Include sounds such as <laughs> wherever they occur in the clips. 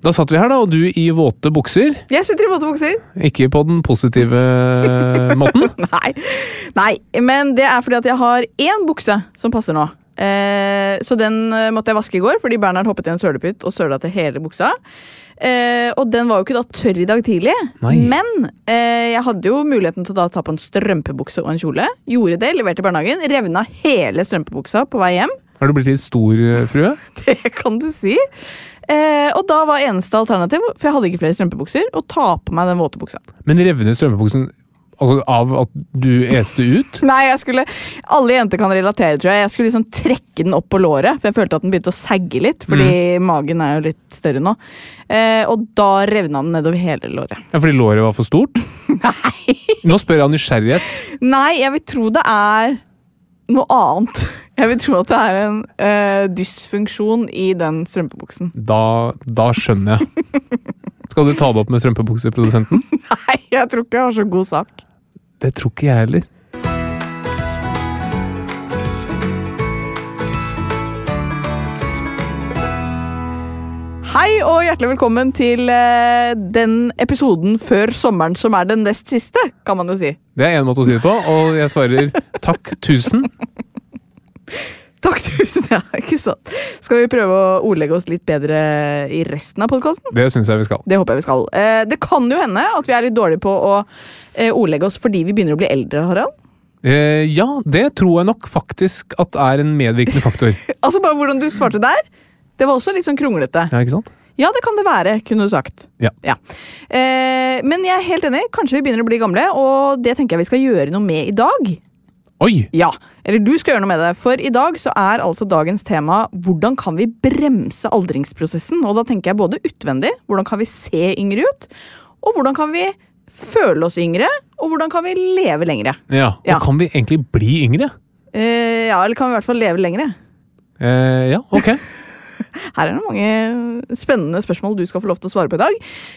Da satt vi her, da, og du i våte bukser. Jeg sitter i våte bukser. Ikke på den positive måten. <laughs> Nei. Nei, men det er fordi at jeg har én bukse som passer nå. Eh, så den eh, måtte jeg vaske i går fordi Bernhard hoppet i en sølepytt og søla til hele buksa. Eh, og den var jo ikke da tørr i dag tidlig, Nei. men eh, jeg hadde jo muligheten til å ta på en strømpebukse og en kjole. Gjorde det, leverte i barnehagen. Revna hele strømpebuksa på vei hjem. Har du blitt litt stor, eh, frue? <laughs> Det kan du si. Eh, og da var eneste alternativ, for jeg hadde ikke flere strømpebukser, å ta på meg den våte buksa. Men revne strømpebuksen altså, av at du este ut? <laughs> Nei, jeg skulle Alle jenter kan relatere, tror jeg. Jeg skulle liksom trekke den opp på låret, for jeg følte at den begynte å sagge litt. Fordi magen er jo litt større nå. Eh, og da revna den nedover hele låret. Ja, Fordi låret var for stort? <laughs> Nei. Nå spør jeg av nysgjerrighet. Nei, jeg vil tro det er noe annet. <laughs> Jeg vil tro at det er en uh, dysfunksjon i den strømpebuksen. Da, da skjønner jeg. Skal du ta det opp med strømpebukseprodusenten? <laughs> Nei, jeg tror ikke jeg har så god sak. Det tror ikke jeg heller. Hei og hjertelig velkommen til eh, den episoden før sommeren som er den nest siste, kan man jo si. Det er én måte å si det på, og jeg svarer takk, tusen. Takk, tusen, ja, ikke sant. Skal vi prøve å ordlegge oss litt bedre i resten av podkasten? Det syns jeg vi skal. Det håper jeg vi skal. Eh, det kan jo hende at vi er litt dårlige på å eh, ordlegge oss fordi vi begynner å bli eldre, Harald. Eh, ja, det tror jeg nok faktisk at er en medvirkende faktor. <laughs> Altså bare hvordan du svarte der. Det var også litt sånn kronglete. Ja, ikke sant? Ja, det kan det være, kunne du sagt. Ja. Eh, men jeg er helt enig. Kanskje vi begynner å bli gamle, og det tenker jeg vi skal gjøre noe med i dag. Oi! Ja, eller du skal gjøre noe med det. For i dag så er altså dagens tema hvordan kan vi bremse aldringsprosessen? Og da tenker jeg både utvendig, hvordan kan vi se yngre ut? Og hvordan kan vi føle oss yngre? Og hvordan kan vi leve lengre? Ja, og Ja. kan vi egentlig bli yngre? Eh, ja, eller kan vi i hvert fall leve lengre? Eh, ja, ok. Her er det mange spennende spørsmål du skal få lov til å svare på i dag.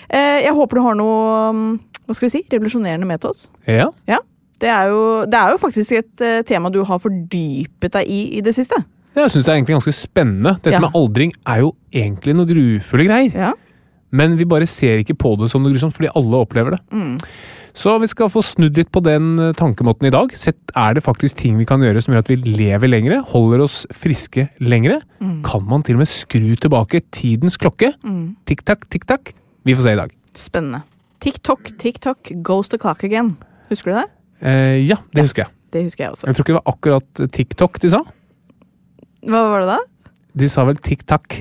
Eh, jeg håper du har noe mm, hva skal vi si, revolusjonerende med til oss. Ja. Ja, det er jo, det er jo faktisk et eh, tema du har fordypet deg i i det siste. Jeg syns det er egentlig ganske spennende. Dette Ja. med aldring er jo egentlig noe grufulle greier. Ja. Men vi bare ser ikke på det som noe grusomt, fordi alle opplever det. Mm. Så vi skal få snudd litt på den eh, tankemåten i dag. Sett, er det faktisk ting vi kan gjøre som gjør at vi lever lengre, holder oss friske lengre? Kan man til og med skru tilbake tidens klokke? Mm. Tikk-takk, tikk-takk. Vi får se i dag. Spennende. TikTok, TikTok goes the clock again. Husker du det? Eh, ja, det husker jeg. Det husker jeg også. Jeg tror ikke det var akkurat TikTok de sa. Hva var det da? De sa vel tikk-takk.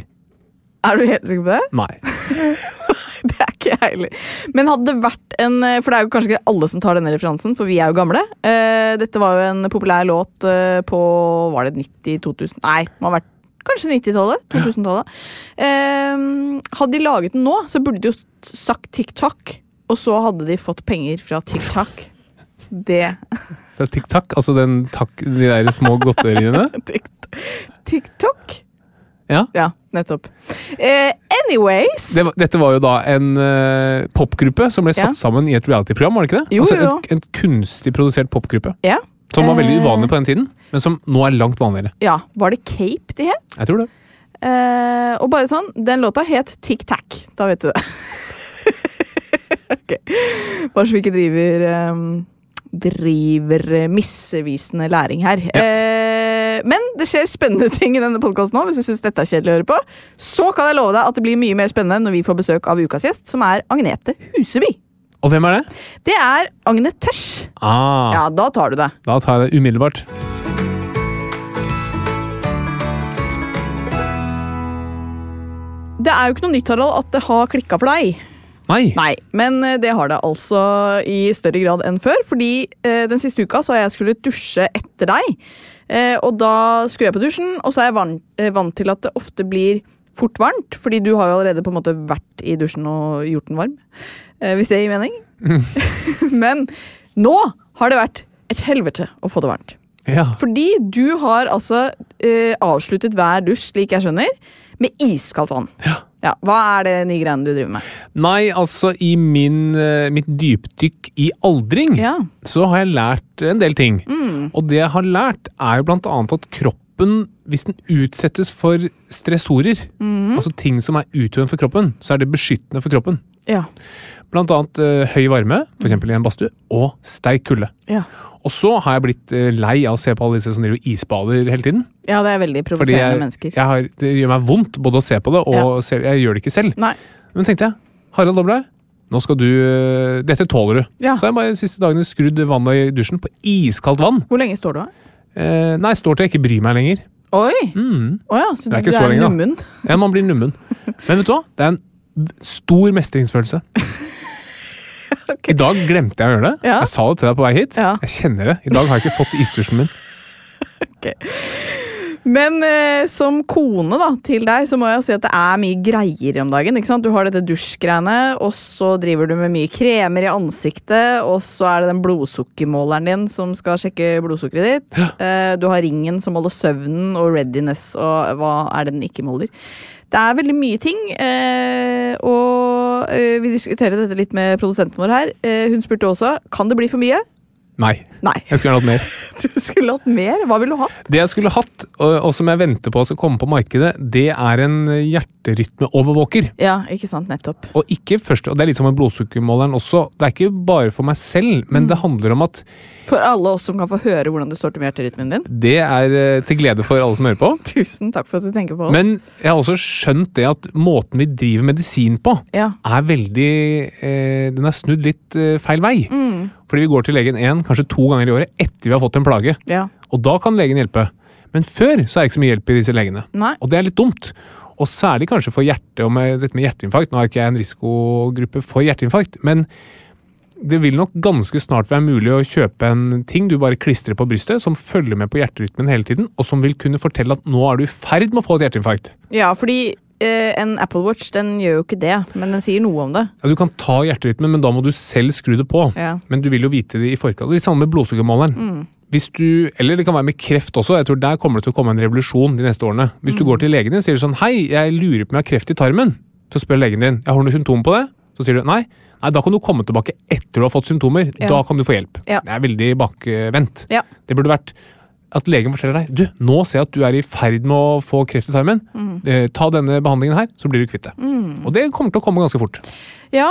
Er du helt sikker på det? <laughs> Nei. Det er ikke jeg heller. Men hadde det vært en For det er jo kanskje ikke alle som tar denne referansen, for vi er jo gamle. Uh, dette var jo en populær låt uh, på Var det 90-2000? Nei, det må ha vært kanskje 90-tallet. 2000-tallet. Uh, hadde de laget den nå, så burde de jo sagt TikTok, og så hadde de fått penger fra TikTok. Det Fra TikTok, altså den takk, de der små godteriene. <laughs> TikTok? Ja. Ja, nettopp. Eh, anyways Det, dette var jo da en uh, popgruppe som ble satt Ja. sammen i et reality-program, var det ikke det? Jo, altså, jo, jo. En, en kunstig produsert popgruppe. Ja. Som var veldig Eh. uvanlig på den tiden, men som nå er langt vanligere. ja, Var det Cape de het? Jeg tror det. Eh, og bare sånn, den låta het Tic Tac. Da vet du det. <laughs> Ok. Bare så vi ikke driver um, Driver missevisende misvisende læring her. Eh, men det skjer spennende ting i denne podkasten nå. Hvis du syns dette er kjedelig å høre på, så kan jeg love deg at det blir mye mer spennende når vi får besøk av ukas gjest, som er Agnete Huseby. Og hvem er det? Det er Agnetesh. Ah, Ja, da tar du det. Da tar jeg det umiddelbart. Det er jo ikke noe nytt, Harald, at det har klikka for deg. Nei. Nei, men eh, det har det altså i større grad enn før. Fordi eh, den siste uka så har jeg skulle dusje etter deg. Eh, og da skulle jeg på dusjen, og så er jeg vant, eh, vant til at det ofte blir fort varmt. Fordi du har jo allerede på en måte vært i dusjen og gjort den varm. Eh, hvis det gir mening. <laughs> men nå har det vært et helvete å få det varmt. Ja. Fordi du har altså eh, avsluttet hver dusj, slik jeg skjønner, med iskaldt vann. Ja. Ja, Hva er det nye greiene du driver med? Nei, altså i min, eh, mitt dypdykk i aldring Ja, så har jeg lært en del ting. Mm. Og det jeg har lært, er jo blant annet at kroppen, hvis den utsettes for stressorer, Mm. altså ting som er utøvende for kroppen, så er det beskyttende for kroppen. ja, Blant annet eh, høy varme, f.eks. i en badstue, og sterk kulde. ja. Og så har jeg blitt eh, lei av å se på alle disse som driver isbader hele tiden. Ja, det er veldig provoserende mennesker. jeg har, det gjør meg vondt både å se på det, og Ja. se, jeg gjør det ikke selv. Nei. Men tenkte jeg, Harald Doblei, nå skal du øh, Dette tåler du. Ja. Så har jeg bare de siste dagene skrudd vannet i dusjen på iskaldt vann. Hvor lenge står du av? Eh, nei, står til jeg ikke bryr meg lenger. Oi! Mm. Oh ja, så du, er du er nummen? Ja, man blir nummen. <laughs> Men vet du hva? Det er en stor mestringsfølelse. <laughs> I dag glemte jeg å gjøre det. Ja. Jeg sa det til deg på vei hit. Ja. Jeg kjenner det. I dag har jeg ikke fått istusjen min. <laughs> Men eh, som kone da, til deg, så må jeg jo si at det er mye greier om dagen. ikke sant? Du har dette dusjgreiene, og så driver du med mye kremer i ansiktet, og så er det den blodsukkermåleren din som skal sjekke blodsukkeret ditt. Eh, du har ringen som måler søvnen, og readiness, og hva er det den ikke måler. Det er veldig mye ting, eh, og eh, vi diskuterer dette litt med produsenten vår her. Uh, hun spurte også kan det bli for mye. Nei. Nei. Jeg skulle hatt mer. <laughs> Du skulle hatt mer. Hva ville du hatt? Det jeg skulle hatt, og, som jeg venter på skal komme på markedet, det er en hjerterytmeovervåker. Ja, ikke sant. Nettopp. Og ikke først, og det er litt som med blodsukkermåleren også. Det er ikke bare for meg selv, men det handler om at For alle oss som kan få høre hvordan det står til med hjerterytmen din. det er eh, til glede for alle som hører på. Tusen takk for at du tenker på oss. Men jeg har også skjønt det at måten vi driver medisin på, ja. er veldig eh, Den er snudd litt eh, feil vei. Mm. Fordi vi går til legen én, kanskje to ganger i året etter vi har fått en plage. ja. Og da kan legen hjelpe. Men før så er det ikke så mye hjelp i disse legene. Nei. Og det er litt dumt. Og særlig kanskje for hjerte og med dette med hjerteinfarkt. Nå er ikke jeg en risikogruppe for hjerteinfarkt, men det vil nok ganske snart være mulig å kjøpe en ting du bare klistrer på brystet, som følger med på hjerterytmen hele tiden, og som vil kunne fortelle at nå er du i ferd med å få et hjerteinfarkt. ja, fordi eh, en Apple Watch den gjør jo ikke det, men den sier noe om det. Ja, Du kan ta hjerterytmen, men da må du selv skru det på. Ja. Men du vil jo vite det i forkant. Litt samme med blodsukkermåleren. Hvis du, eller det kan være med kreft også. jeg tror Der kommer det til å komme en revolusjon de neste årene. Hvis du går til legen din og sier sånn Hei, jeg lurer på om jeg har kreft i tarmen. Så spør legen din jeg har du noen symptomer på det. Så sier du nei. Nei, Da kan du komme tilbake etter du har fått symptomer. Ja. Da kan du få hjelp. Ja. Det er veldig bakvendt. Ja. Det burde vært at legen forteller deg du, nå ser jeg at du er i ferd med å få kreft i tarmen. Eh, ta denne behandlingen her, så blir du kvitt det. Og det kommer til å komme ganske fort. Ja.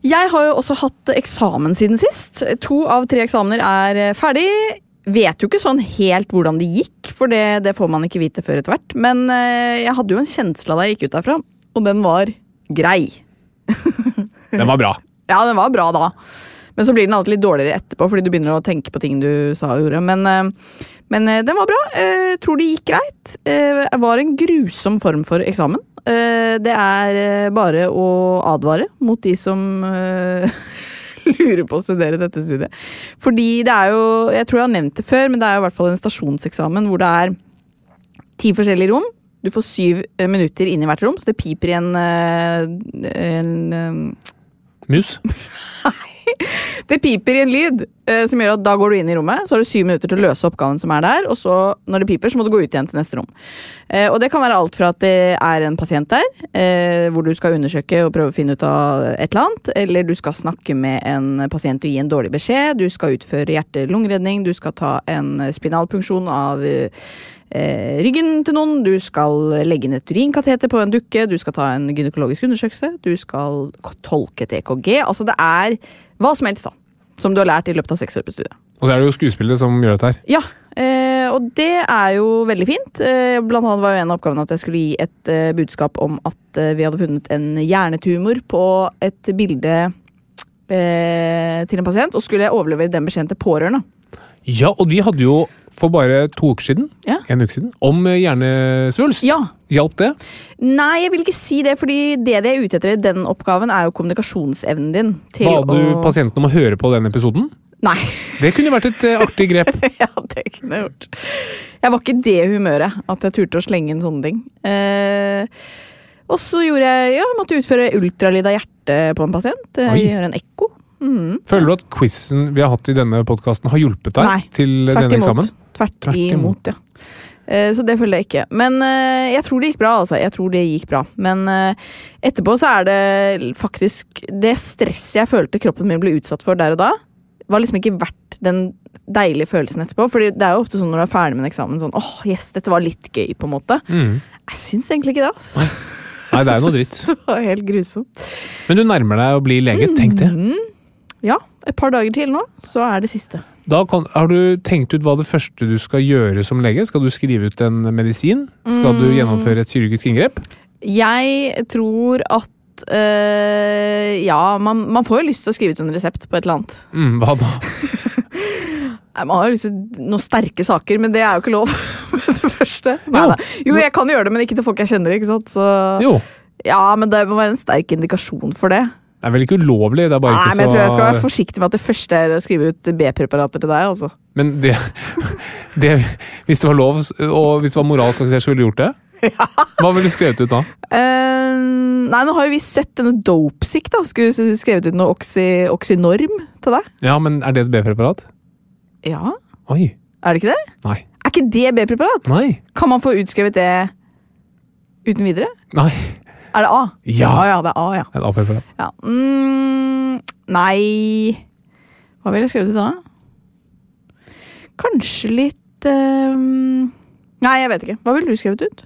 Jeg har jo også hatt eksamen siden sist. To av tre eksamener er eh, ferdig. Vet jo ikke sånn helt hvordan det gikk, for det, det får man ikke vite før etter hvert. Men eh, jeg hadde jo en kjensle da jeg gikk ut derfra, og den var grei. <laughs> Den var bra. Ja, den var bra da. Men så blir den alltid litt dårligere etterpå, fordi du begynner å tenke på ting du sa og gjorde. Men, eh, men eh, den var bra. Jeg tror det gikk greit. Eh, Det var en grusom form for eksamen. Eh, Det er eh, bare å advare mot de som eh, <laughs> lurer på å studere dette studiet. Fordi det er jo, jeg tror jeg har nevnt det før, men det er jo i hvert fall en stasjonseksamen hvor det er ti forskjellige rom. Du får syv eh, minutter inn i hvert rom, så det piper i en, en, en Mus? <laughs> Nei. Det piper i en lyd eh, som gjør at da går du inn i rommet, så har du syv minutter til å løse oppgaven som er der, og så, når det piper, så må du gå ut igjen til neste rom. Eh, og det kan være alt fra at det er en pasient der, eh, hvor du skal undersøke og prøve å finne ut av et eller annet, eller du skal snakke med en pasient og gi en dårlig beskjed, du skal utføre hjerte-lungeredning, du skal ta en spinalpunksjon av eh, ryggen til noen, du skal legge inn et urinkateter på en dukke, du skal ta en gynekologisk undersøkelse, du skal tolke et EKG. Altså det er hva som helst, da. Som du har lært i løpet av seks år på studiet. Og så er det jo skuespillet som gjør dette her. Ja, eh, og det er jo veldig fint. Eh, blant annet var jo en av oppgavene at jeg skulle gi et eh, budskap om at eh, vi hadde funnet en hjernetumor på et bilde eh, til en pasient, og skulle jeg overlevere den beskjeden til pårørende. Ja, og de hadde jo for bare to uker siden, Ja. en uke siden, om eh, hjernesvulst. Ja, Hjalp det? Nei, jeg vil ikke si det, fordi det de er ute etter i den oppgaven, er jo kommunikasjonsevnen din. til Ba du å... pasienten om å høre på den episoden? Nei. Det kunne vært et eh, artig grep. <laughs> ja, det kunne jeg gjort. Jeg var ikke i det humøret at jeg turte å slenge inn sånne ting. Eh, og så gjorde jeg ja, måtte utføre ultralyd av hjertet på en pasient. Eh, Oi. Gjøre en ekko. Mm. Føler du at quizen vi har hatt i denne podkasten har hjulpet deg Nei, til denne imot. eksamen? Tvert, Tvert imot. imot, ja. Eh, Så det følte jeg ikke. Men eh, jeg tror det gikk bra. altså. Jeg tror det gikk bra. Men eh, etterpå så er det faktisk Det stresset jeg følte kroppen min ble utsatt for der og da, var liksom ikke verdt den deilige følelsen etterpå. Fordi det er jo ofte sånn når du er ferdig med en eksamen sånn åh, yes, dette var litt gøy, på en måte. Mm. Jeg syns egentlig ikke det, altså. Nei, det er jo noe dritt. <laughs> Det var helt grusomt. Men du nærmer deg å bli lege. Tenk det. Mm. Ja, et par dager til nå, så er det siste. Kan, har du tenkt ut hva det første du skal gjøre som lege? Skal du skrive ut en medisin? Skal du Mm. gjennomføre et kirurgisk inngrep? Jeg tror at øh, Ja, man, man får jo lyst til å skrive ut en resept på et eller annet. Mm, hva da? <laughs> Man har jo lyst til noen sterke saker, men det er jo ikke lov <laughs> med det første. Nei, Jo. jo, jeg kan gjøre det, men ikke til folk jeg kjenner. ikke sant? Så, Jo, ja, men det må være en sterk indikasjon for det. Det er vel ikke ulovlig, det er bare Nei, ikke men jeg tror jeg skal være forsiktig med at det første er å skrive ut B-preparater til deg. altså. Men det, <laughs> det Hvis det var lov, og hvis det var moralsk akseptert, så ville du gjort det? <laughs> Ja. Hva ville du skrevet ut da? Uh, nei, nå har jo vi sett denne Dopesick, da. Skulle du skrevet ut noe oxy, Oxynorm til deg? Ja, men er det et B-preparat? Ja, Oi. er det ikke det? Nei. Er ikke det B-preparat? Nei. Kan man få utskrevet det uten videre? Nei. Er det A? Ja. Ah, ja det er A, ja. Et A-preparat. ja. Mm, nei Hva ville jeg skrevet ut da? Kanskje litt ehm, Nei, jeg vet ikke. Hva ville du skrevet ut?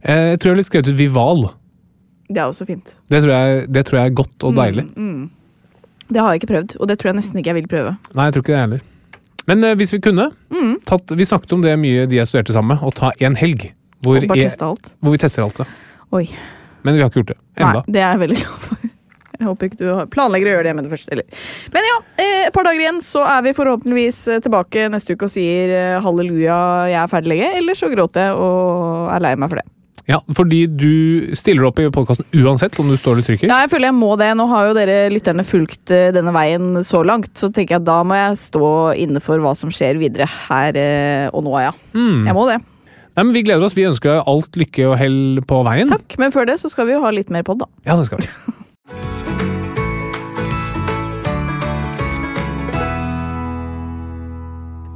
Eh, Jeg tror jeg ville skrevet ut Vival. Det er også fint. Det tror jeg, det tror jeg er godt og deilig. Mm, mm. Det har jeg ikke prøvd, og det tror jeg nesten ikke jeg vil prøve. Nei, jeg tror ikke det heller. Men eh, hvis vi kunne Mm. tatt, Vi snakket om det mye de jeg studerte sammen med, å ta en helg hvor, Og bare jeg, teste alt. hvor vi tester alt det. Oi. Men vi har ikke gjort det enda. Nei, det er jeg veldig glad for. Jeg håper ikke du planlegger å gjøre det med det første. Eller. Men ja, eh, et par dager igjen, så er vi forhåpentligvis eh, tilbake neste uke og sier eh, halleluja, jeg er ferdig lege. Eller så gråter jeg og er lei meg for det. Ja, Fordi du stiller opp i podkasten uansett om du står eller trykker? Ja, jeg føler jeg må det. Nå har jo dere lytterne fulgt denne veien så langt, så tenker jeg at da må jeg stå inne for hva som skjer videre her og nå, ja. Mm. Jeg må det. Nei, men Vi gleder oss. Vi ønsker deg alt lykke og hell på veien. Takk. Men før det så skal vi jo ha litt mer pod, da. Ja, det skal vi. <laughs>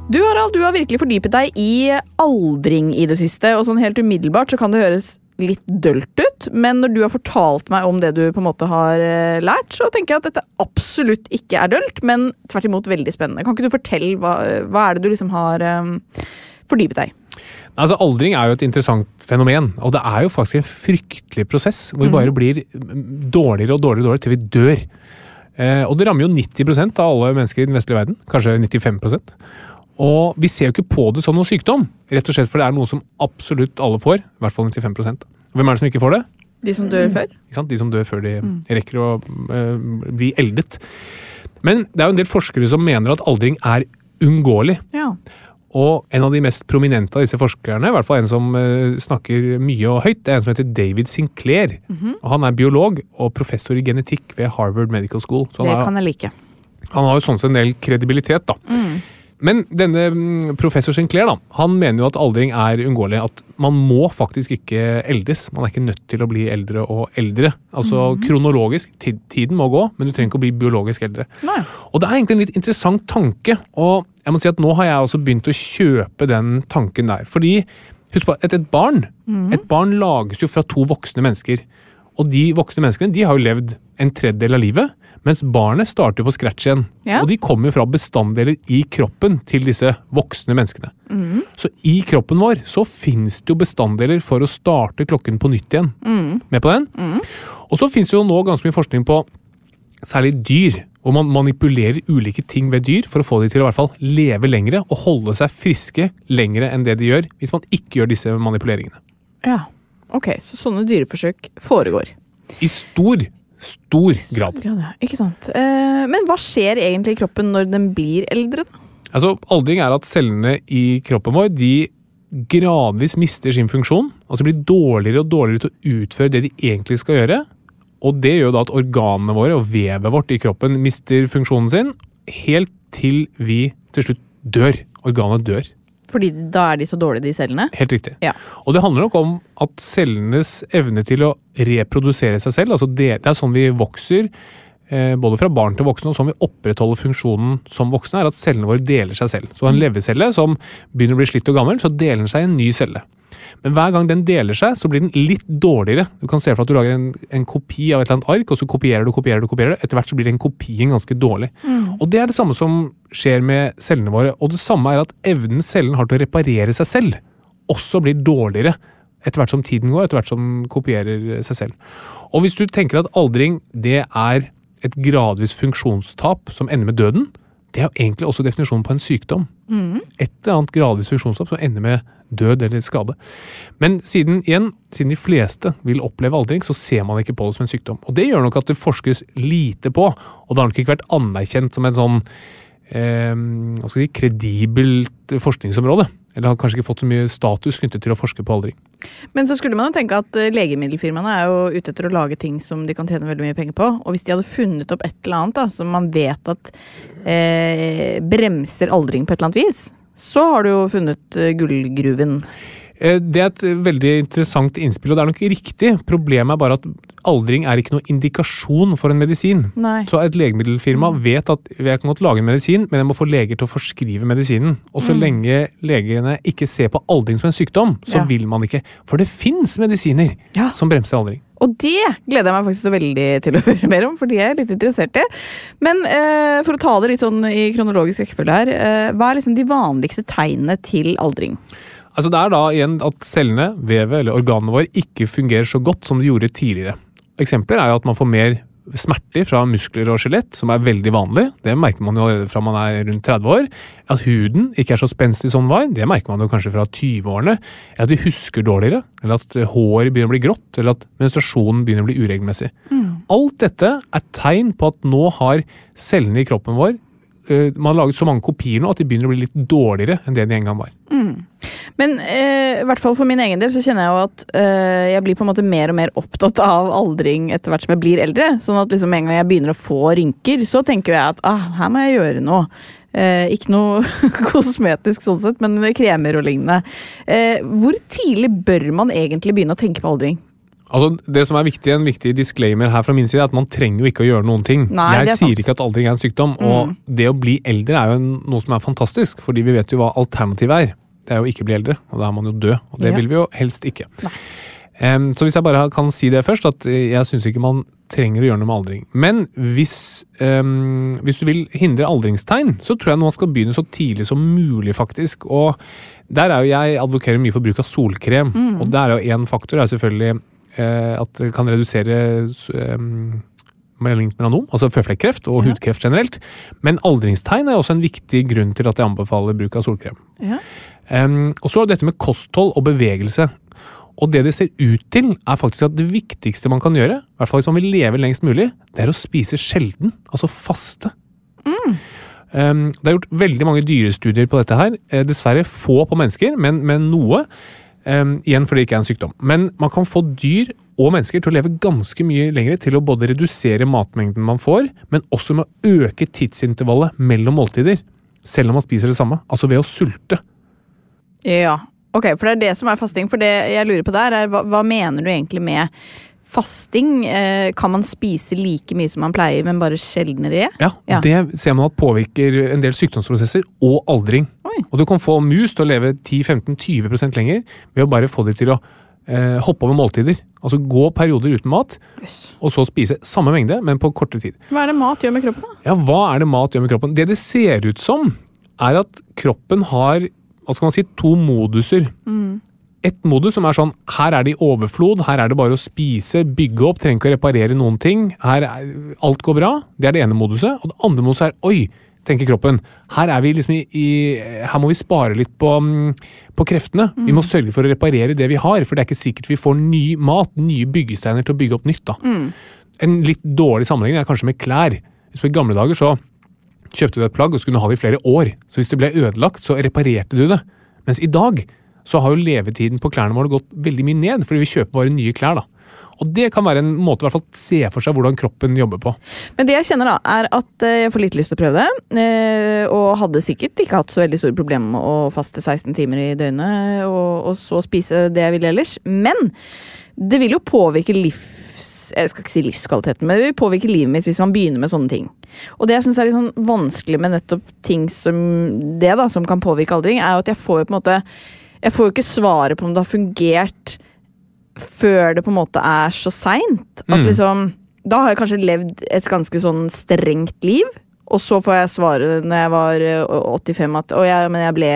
Du Harald, du har virkelig fordypet deg i aldring i det siste. Og sånn helt umiddelbart så kan det høres litt dølt ut, men når du har fortalt meg om det du på en måte har eh, lært, så tenker jeg at dette absolutt ikke er dølt, men tvert imot veldig spennende. Kan ikke du fortelle hva, hva er det du liksom har um, fordypet deg i? Altså, Aldring er jo et interessant fenomen, og det er jo faktisk en fryktelig prosess hvor vi bare blir mm, dårligere og dårligere, dårligere til vi dør. Eh, og det rammer jo 90% av alle mennesker i den vestlige verden. Kanskje 95% Og vi ser jo ikke på det som noen sykdom, rett og slett for det er noe som absolutt alle får. I hvert fall 95% Hvem er det som ikke får det? De som dør før? Ikke sant? De som dør før de rekker å eh, bli eldet. Men det er jo en del forskere som mener at aldring er uunngåelig. Ja. Og en av de mest prominente av disse forskerne, i hvert fall en som eh, snakker mye og høyt, det er en som heter David Sinclair. og han er biolog og professor i genetikk ved Harvard Medical School. Så han, Det har, kan jeg like. han har jo sånn sett en del kredibilitet, da. Men denne mm, professor Sinclair da, han mener jo at aldring er uunngåelig. At man må faktisk ikke eldes. Man er ikke nødt til å bli eldre og eldre. Altså kronologisk, tiden må gå, men du trenger ikke å bli biologisk eldre. Nei. Og det er egentlig en litt interessant tanke, og jeg må si at nå har jeg også begynt å kjøpe den tanken der. Fordi, husk på, et, et barn Et barn lages jo fra to voksne mennesker. Og de voksne menneskene de har jo levd en tredjedel av livet, mens barnet starter på scratch igjen. Ja. Og de kommer fra bestanddeler i kroppen til disse voksne menneskene. Så i kroppen vår så fins det jo bestanddeler for å starte klokken på nytt igjen. Med på den? Og så fins det jo nå ganske mye forskning på særlig dyr, hvor man manipulerer ulike ting ved dyr for å få de til å i hvert fall leve lengre og holde seg friske lengre enn det de gjør hvis man ikke gjør disse manipuleringene. Ja. Ok, så sånne dyreforsøk foregår. I stor, stor grad. Ja, ikke sant. Eh, men hva skjer egentlig i kroppen når den blir eldre? da? Altså, Aldring er at cellene i kroppen vår de gradvis mister sin funksjon. Altså blir dårligere og dårligere til å utføre det de egentlig skal gjøre. Og det gjør da at organene våre og vevet vårt i kroppen mister funksjonen sin, helt til vi til slutt dør. Organet dør. Fordi da er de så dårlige, de cellene? Helt riktig. Ja. Og det handler nok om at cellenes evne til å reprodusere seg selv, altså det, det er sånn vi vokser, eh, både fra barn til voksne, og sånn vi opprettholder funksjonen som voksne, er at cellene våre deler seg selv. Så en levercelle som begynner å bli slitt og gammel, så deler den seg i en ny celle. Men hver gang den deler seg, så blir den litt dårligere. Du kan se for deg at du lager en, en kopi av et eller annet ark, og så kopierer du, kopierer du, kopierer du. Etter hvert så blir den kopien ganske dårlig. Og det er det samme som skjer med cellene våre. Og det samme er at evnen cellen har til å reparere seg selv, også blir dårligere etter hvert som tiden går, etter hvert som den kopierer seg selv. Og hvis du tenker at aldring det er et gradvis funksjonstap som ender med døden, det er jo egentlig også definisjonen på en sykdom. Et eller annet gradvis funksjonstap som ender med død eller skade. Men siden igjen, siden de fleste vil oppleve aldring, så ser man ikke på det som en sykdom. Og det gjør nok at det forskes lite på, og det har nok ikke vært anerkjent som en sånn eh, hva skal si, kredibelt forskningsområde. Eller har kanskje ikke fått så mye status knyttet til å forske på aldring. Men så skulle man jo tenke at eh, legemiddelfirmaene er jo ute etter å lage ting som de kan tjene veldig mye penger på. Og hvis de hadde funnet opp et eller annet da, som man vet at eh, bremser aldring på et eller annet vis, så har du jo funnet eh, gullgruven. Eh, Det er et veldig interessant innspill, og det er nok riktig. Problemet er bare at aldring er ikke noe indikasjon for en medisin. Nei. Så et legemiddelfirma vet at jeg kan godt lage en medisin, men jeg må få leger til å forskrive medisinen. Og så lenge legene ikke ser på aldring som en sykdom, så Ja. vil man ikke. For det fins medisiner Ja. som bremser aldring. Og det gleder jeg meg faktisk veldig til å <laughs> høre mer om, for de er jeg litt interessert i. Men eh, for å ta det litt sånn i kronologisk rekkefølge her, eh, hva er liksom de vanligste tegnene til aldring? Altså Det er da igjen at cellene, vevet eller organene våre ikke fungerer så godt som de gjorde tidligere. Eksempler er jo at man får mer smerter fra muskler og skjelett, som er veldig vanlig. Det merker man jo allerede fra man er rundt 30 år. At huden ikke er så spenstig som den var, det merker man jo kanskje fra 20-årene. At vi husker dårligere, eller at håret begynner å bli grått, eller at menstruasjonen begynner å bli uregelmessig. Alt dette er tegn på at nå har cellene i kroppen vår man har laget så mange kopier nå at de begynner å bli litt dårligere enn det de en gang var. Men eh, i hvert fall for min egen del så kjenner jeg jo at eh, jeg blir på en måte mer og mer opptatt av aldring etter hvert som jeg blir eldre. Sånn at liksom en gang jeg begynner å få rynker, så tenker jeg at ah, her må jeg gjøre noe. Eh, ikke noe <laughs> kosmetisk sånn sett, men kremer og lignende. Eh, hvor tidlig bør man egentlig begynne å tenke på aldring? Altså, det som er viktig, En viktig disclaimer her fra min side er at man trenger jo ikke å gjøre noen ting. Nei, jeg er sier ikke at aldring er en sykdom, og det å bli eldre er jo noe som er fantastisk, fordi vi vet jo hva alternativet er. Det er jo ikke å bli eldre, og da er man jo død, og det Ja. vil vi jo helst ikke. Um, så hvis jeg bare kan si det først, at jeg syns ikke man trenger å gjøre noe med aldring. Men hvis, um, hvis du vil hindre aldringstegn, så tror jeg man skal begynne så tidlig som mulig, faktisk. Og der er jo jeg advokerer mye for bruk av solkrem, og der er jo én faktor er selvfølgelig at det kan redusere um, melanom, altså føflekkreft og hudkreft generelt. Men aldringstegn er også en viktig grunn til at jeg anbefaler bruk av solkrem. Ja. Um, og så er det dette med kosthold og bevegelse. Og det det ser ut til, er faktisk at det viktigste man kan gjøre, i hvert fall hvis man vil leve lengst mulig, det er å spise sjelden. Altså faste. Um, det er gjort veldig mange dyrestudier på dette her. Eh, dessverre få på mennesker, men, men noe. Um, igjen fordi det ikke er en sykdom. Men man kan få dyr og mennesker til å leve ganske mye lenger til å både redusere matmengden man får, men også med å øke tidsintervallet mellom måltider. selv om man spiser det samme. Altså ved å sulte. Ja, ok, for det er det som er fasting. For det jeg lurer på der, er hva, hva mener du egentlig med fasting? Eh, kan man spise like mye som man pleier, men bare sjeldnere? Ja, Ja. Det ser man at påvirker en del sykdomsprosesser og aldring. Oi. Og du kan få mus til å leve 10-15-20% lenger ved å bare få dem til å eh, hoppe over måltider. Altså gå perioder uten mat, og så spise samme mengde, men på kortere tid. Hva er det mat gjør med kroppen? da? Ja, hva er det mat gjør med kroppen? Det det ser ut som, er at kroppen har hva skal man si, to moduser. Et modus som er sånn her er det i overflod, her er det bare å spise, bygge opp, trenger ikke å reparere noen ting. Her er, alt går bra. Det er det ene moduset. Og det andre moduset er oi, tenker kroppen. Her er vi liksom i, i Her må vi spare litt på, mm, på kreftene. Vi må sørge for å reparere det vi har, for det er ikke sikkert vi får ny mat, nye byggesteiner til å bygge opp nytt. da. En litt dårlig sammenheng er kanskje med klær. Hvis på I gamle dager så kjøpte du et plagg og skulle ha det i flere år. Så hvis det ble ødelagt, så reparerte du det. Mens i dag så har jo levetiden på klærne våre gått veldig mye ned, fordi vi kjøper bare nye klær. da. Og det kan være en måte å se for seg hvordan kroppen jobber på. Men det jeg kjenner da, er at eh, jeg får litt lyst til å prøve det. eh, Og hadde sikkert ikke hatt så veldig store problemer med å faste 16 timer i døgnet og, og så spise det jeg ville ellers. Men det vil jo påvirke livs... Jeg skal ikke si livskvaliteten, men det vil påvirke livet mitt hvis man begynner med sånne ting. Og det jeg syns er litt sånn vanskelig med nettopp ting som det, da, som kan påvirke aldring, er jo at jeg får jo på en måte Jeg får jo ikke svaret på om det har fungert før det på en måte er så seint. At Mm. liksom Da har jeg kanskje levd et ganske sånn strengt liv, og så får jeg svare når jeg var eh, 85 at å, jeg, men jeg ble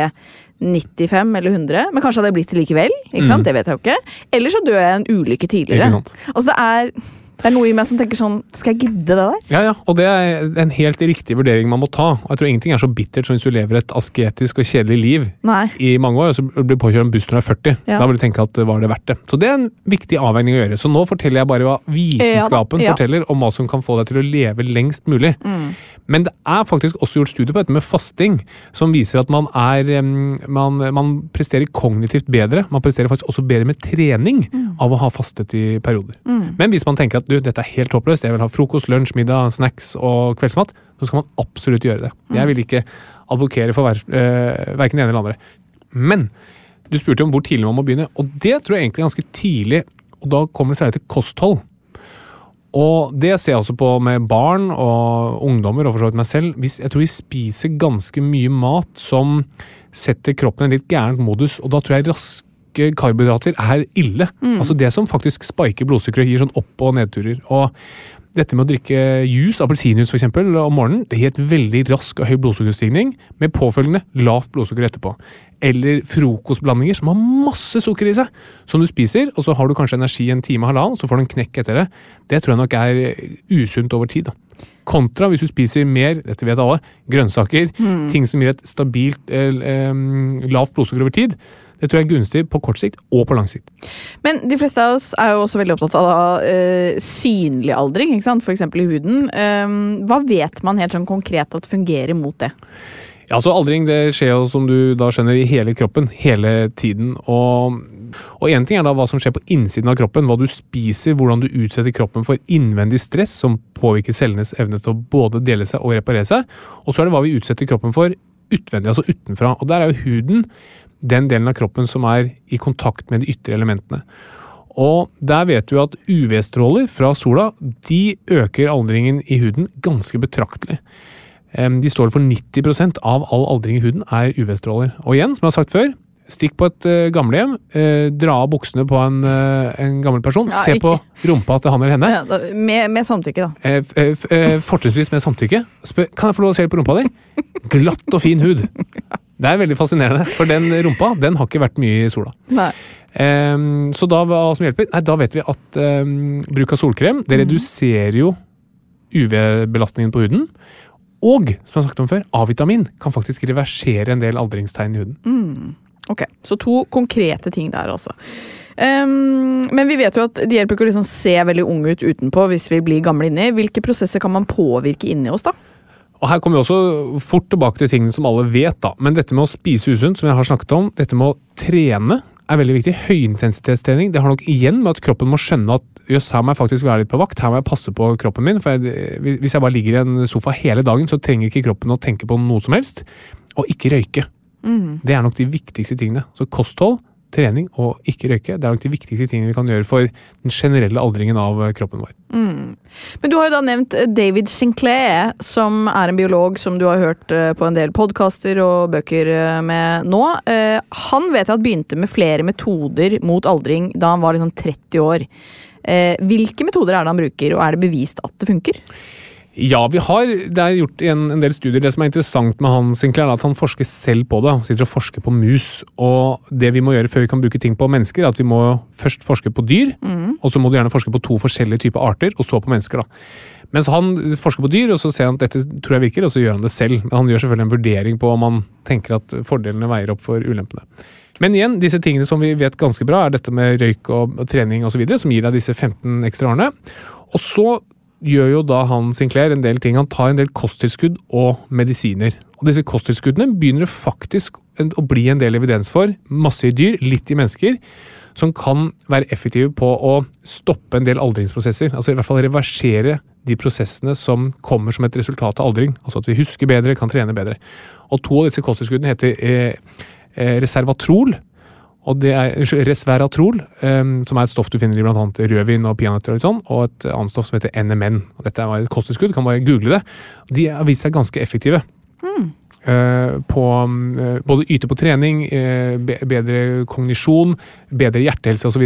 95 eller 100. Men kanskje hadde jeg blitt det likevel. Ikke sant? Mm. Det vet jeg jo ikke. Eller så dør jeg en ulykke tidligere. Ikke sant? Altså det er, det er noe i meg som tenker sånn Skal jeg gidde det der? Ja, ja, og det er en helt riktig vurdering man må ta. Og jeg tror ingenting er så bittert som hvis du lever et asketisk og kjedelig liv Nei. i mange år, og så blir påkjørt en buss når du er 40. Ja. Da vil du tenke at var det verdt det. Så det er en viktig avveining å gjøre. Så nå forteller jeg bare hva vitenskapen Ja forteller om hva som kan få deg til å leve lengst mulig. Mm. Men det er faktisk også gjort studier på dette med fasting, som viser at man, er, man, man presterer kognitivt bedre. Man presterer faktisk også bedre med trening Mm. av å ha fastet i perioder. Men hvis man tenker at du, dette er helt håpløst, jeg vil ha frokost, lunsj, middag, snacks og kveldsmat, så skal man absolutt gjøre det. Jeg vil ikke advokere for hver, eh, verken det ene eller andre. Men du spurte om hvor tidlig man må begynne, og det tror jeg egentlig er ganske tidlig. Og da kommer det særlig til kosthold. Og det ser jeg også på med barn og ungdommer, og for så vidt meg selv. Hvis, jeg tror vi spiser ganske mye mat som setter kroppen i en litt gæren modus, og da tror jeg raske karbohydrater er ille. Altså det som faktisk spiker blodsukkeret, gir sånn opp- og nedturer. Og dette med å drikke juice, appelsinjuice f.eks., om morgenen, det gir et veldig rask og høy blodsukkerstigning, med påfølgende lavt blodsukker etterpå. Eller frokostblandinger som har masse sukker i seg, som du spiser, og så har du kanskje energi en time og halvannen, så får du en knekk etter det. Det tror jeg nok er usunt over tid. da. Kontra hvis du spiser mer, dette vet alle, grønnsaker, ting som gir et stabilt eh, eh, lavt blodsukker over tid. Det tror jeg er gunstig på kort sikt og på lang sikt. Men de fleste av oss er jo også veldig opptatt av uh, synlig aldring, ikke sant? f.eks. i huden. Um, hva vet man helt sånn konkret at fungerer mot det? Ja, så Aldring det skjer jo, som du da skjønner, i hele kroppen hele tiden. Og én ting er da hva som skjer på innsiden av kroppen, hva du spiser, hvordan du utsetter kroppen for innvendig stress som påvirker cellenes evne til å både dele seg og reparere seg. Og så er det hva vi utsetter kroppen for utvendig, altså utenfra. Og der er jo huden den delen av kroppen som er i kontakt med de ytre elementene. Og der vet vi at UV-stråler fra sola de øker aldringen i huden ganske betraktelig. De står for 90% av all aldring i huden er UV-stråler. Og igjen, som jeg har sagt før, stikk på et uh, gamlehjem, eh, dra av buksene på en, eh, en gammel person, Ja, se på rumpa til han eller henne. Ja, da, med, med samtykke, da. Eh, eh, eh, Fortrinnsvis med samtykke. Spør, kan jeg få lov å se på rumpa di? Glatt og fin hud. <laughs> Det er veldig fascinerende, for den rumpa den har ikke vært mye i sola. Nei. Um, så da, hva som hjelper? Nei, da vet vi at um, bruk av solkrem det reduserer jo UV-belastningen på huden. Og, som jeg har sagt om før, A-vitamin kan faktisk reversere en del aldringstegn i huden. Ok, Så to konkrete ting der, altså. Um, men vi vet jo at det hjelper ikke å liksom se veldig unge ut utenpå hvis vi blir gamle inni. Hvilke prosesser kan man påvirke inni oss, da? Og Her kommer vi også fort tilbake til tingene som alle vet. da. Men dette med å spise usunt, som jeg har snakket om, dette med å trene er veldig viktig. Høyintensitetstrening det har nok igjen med at kroppen må skjønne at jøss, her må jeg faktisk være litt på vakt. Her må jeg passe på kroppen min. For jeg, hvis jeg bare ligger i en sofa hele dagen, så trenger ikke kroppen å tenke på noe som helst. og ikke røyke. Det er nok de viktigste tingene. Så kosthold, trening og ikke røyke det er nok de viktigste tingene vi kan gjøre for den generelle aldringen av eh, kroppen vår. Men du har jo da nevnt eh, David Sinclair, som er en biolog som du har hørt eh, på en del podkaster og bøker med nå. Han vet jeg at begynte med flere metoder mot aldring da han var liksom 30 år. Hvilke metoder er det han bruker, og er det bevist at det funker? Ja, vi har, det er gjort en, en del studier. Det som er interessant med han Sinclair, er at han forsker selv på det. Han sitter og forsker på mus. Og det vi må gjøre før vi kan bruke ting på mennesker, er at vi må først forske på dyr, og så må du gjerne forske på to forskjellige typer arter, og så på mennesker. da. Mens han forsker på dyr, og så ser han at dette tror jeg virker, og så gjør han det selv. Men han gjør selvfølgelig en vurdering på om han tenker at fordelene veier opp for ulempene. Men igjen, disse tingene som vi vet ganske bra, er dette med røyk og trening osv., som gir deg disse 15 ekstra årene. Og så gjør jo da han Sinclair en del ting. Han tar en del kosttilskudd og medisiner. Og disse kosttilskuddene begynner det faktisk å bli en del evidens for, masse i dyr, litt i mennesker, som kan være effektive på å stoppe en del aldringsprosesser. Altså i hvert fall reversere de prosessene som kommer som et resultat av aldring. Altså at vi husker bedre, kan trene bedre. Og to av disse kosttilskuddene heter eh, eh, reservatrol, og det er resveratrol, um, som er et stoff du finner i bl.a. rødvin og peanøtter, og, sånn, og et annet stoff som heter NMN. Og dette er et kosttilskudd, kan bare google det. De har vist seg ganske effektive. Eh, på eh, både yte på trening, eh, be bedre kognisjon, bedre hjertehelse osv.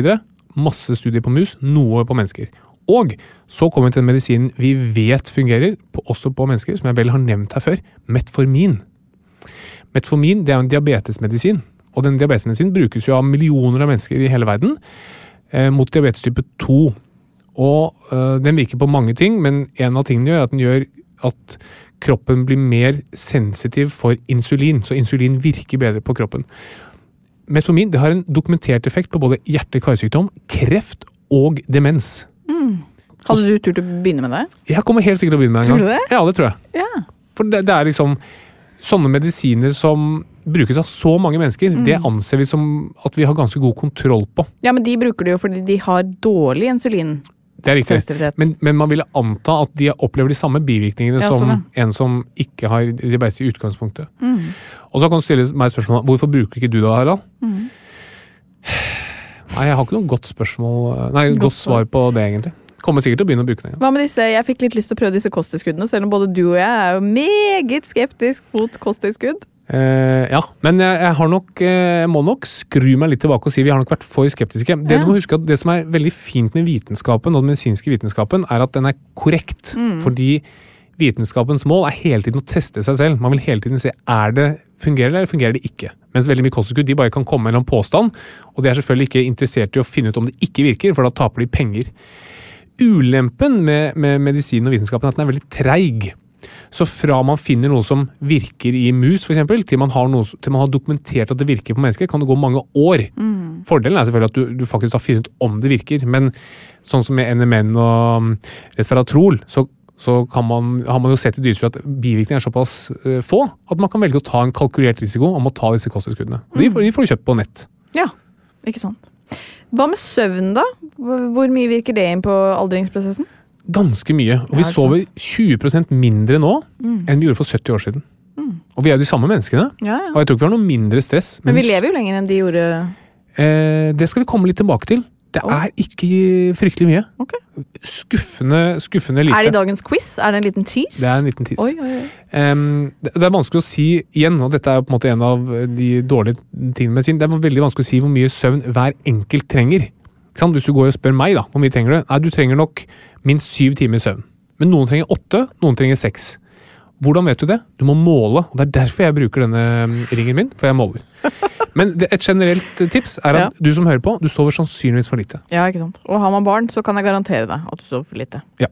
Masse studier på mus, noe på mennesker. Og så kommer vi til den medisinen vi vet fungerer, på, også på mennesker, som jeg vel har nevnt her før, metformin. Metformin det er en diabetesmedisin, og den diabetesmedisinen brukes jo av millioner av mennesker i hele verden eh, mot diabetes type 2. Og eh, den virker på mange ting, men en av tingene gjør at den gjør at kroppen blir mer sensitiv for insulin, så insulin virker bedre på kroppen. Metformin det har en dokumentert effekt på både hjerte-karsykdom, kreft og demens. Hadde du turt å begynne med det? Jeg kommer helt sikkert til å begynne med det en gang. Tror du det? Ja, det tror jeg. Ja. For det, det er liksom Sånne medisiner som brukes av så mange mennesker, det anser vi som at vi har ganske god kontroll på. ja, men de bruker det jo fordi de har dårlig insulin. Det er riktig. Men, men man ville anta at de opplever de samme bivirkningene Ja, som en som ikke har diabetes i utgangspunktet. Mm. Og så kan du stille meg spørsmål hvorfor bruker ikke du det, Harald? Mm. Nei, jeg har ikke noe godt spørsmål Nei, Godt godt svar på det, egentlig. Kommer sikkert til å begynne å bruke det. Hva med disse, Jeg fikk litt lyst til å prøve disse kosttilskuddene, selv om både du og jeg er jo meget skeptisk mot kosttilskudd. Eh, ja, men jeg, jeg, har nok, eh, jeg må nok skru meg litt tilbake og si vi har nok vært for skeptiske. Det Ja. du må huske at det som er veldig fint med vitenskapen, og den medisinske vitenskapen, er at den er korrekt. Fordi vitenskapens mål er hele tiden å teste seg selv. Man vil hele tiden se er det fungerer eller fungerer det ikke. Mens veldig mye kosttilskudd de bare kan komme med en påstand, og de er selvfølgelig ikke interessert i å finne ut om det ikke virker, for da taper de penger. Ulempen med, med medisin og vitenskapen er at den er veldig treig. Så fra man finner noe som virker i mus, eksempel, til man har, noe, til man har dokumentert at det virker på mennesker, kan det gå mange år. Fordelen er selvfølgelig at du, du faktisk har funnet om det virker, men sånn som med NMN og um, resveratrol, så, så kan man, har man jo sett i dyrestudier at bivirkningene er såpass uh, få at man kan velge å ta en kalkulert risiko om å ta disse kosttilskuddene. Og De, får- de får du kjøpt på nett. Ja, ikke sant. Hva med søvn, da? Hvor mye virker det inn på aldringsprosessen? Ganske mye. Og vi sover 20% mindre nå enn vi gjorde for 70 år siden. Og vi er jo de samme menneskene. Ja, ja. Og jeg tror ikke vi har noe mindre stress. Men vi lever jo lenger enn de gjorde. Eh, det skal vi komme litt tilbake til. Det er ikke fryktelig mye. Okay. Skuffende, skuffende lite. Er det i dagens quiz? Er det en liten tease? Det er en liten tease. Oi, oi, oi. Um, det, det er vanskelig å si igjen, og dette er på en måte en av de dårlige tingene med sin. Det er veldig vanskelig å si hvor mye søvn hver enkelt trenger. Hvis du går og spør meg, da, hvor mye trenger du? Nei, du trenger nok minst syv timer søvn. Men noen trenger åtte, noen trenger seks. Hvordan vet du det? Du må måle, og det er derfor jeg bruker denne mm, ringen min, for jeg måler. <laughs> Men et generelt tips er at du som hører på, du sover sannsynligvis for lite. Ja, ikke sant. Og har man barn, så kan jeg garantere deg at du sover for lite. Ja.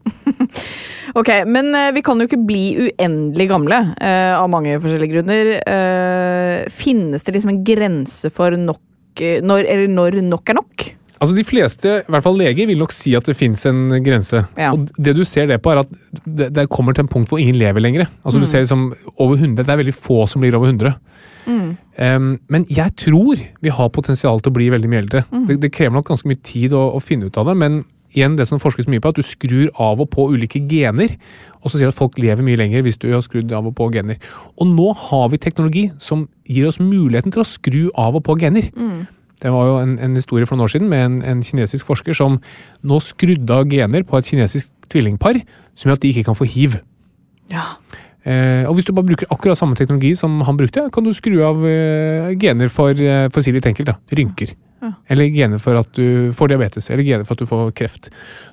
<laughs> ok, men eh, vi kan jo ikke bli uendelig gamle eh, av mange forskjellige grunner. Eh, finnes det liksom en grense for nok eh, når, Eller når nok er nok? Altså De fleste, i hvert fall leger, vil nok si at det fins en grense. Ja. Og Det du ser det på, er at det, det kommer til en punkt hvor ingen lever lenger. Altså Du ser liksom over 100, Det er veldig få som blir over 100. Em, men jeg tror vi har potensial til å bli veldig mye eldre. Det, det krever nok ganske mye tid å, å finne ut av det, men igjen det som forskes mye på, er at du skrur av og på ulike gener. Og så sier at folk lever mye lenger hvis du har skrudd av og på gener. Og nå har vi teknologi som gir oss muligheten til å skru av og på gener. Det var jo en, en historie for noen år siden med en, en kinesisk forsker som nå skrudde av gener på et kinesisk tvillingpar som gjør at de ikke kan få hiv. Ja. Eh, og hvis du bare bruker akkurat samme teknologi som han brukte, kan du skru av eh, gener for, eh, for si litt enkelt, da, rynker. Ja. Eller gener for at du får diabetes, eller gener for at du får kreft.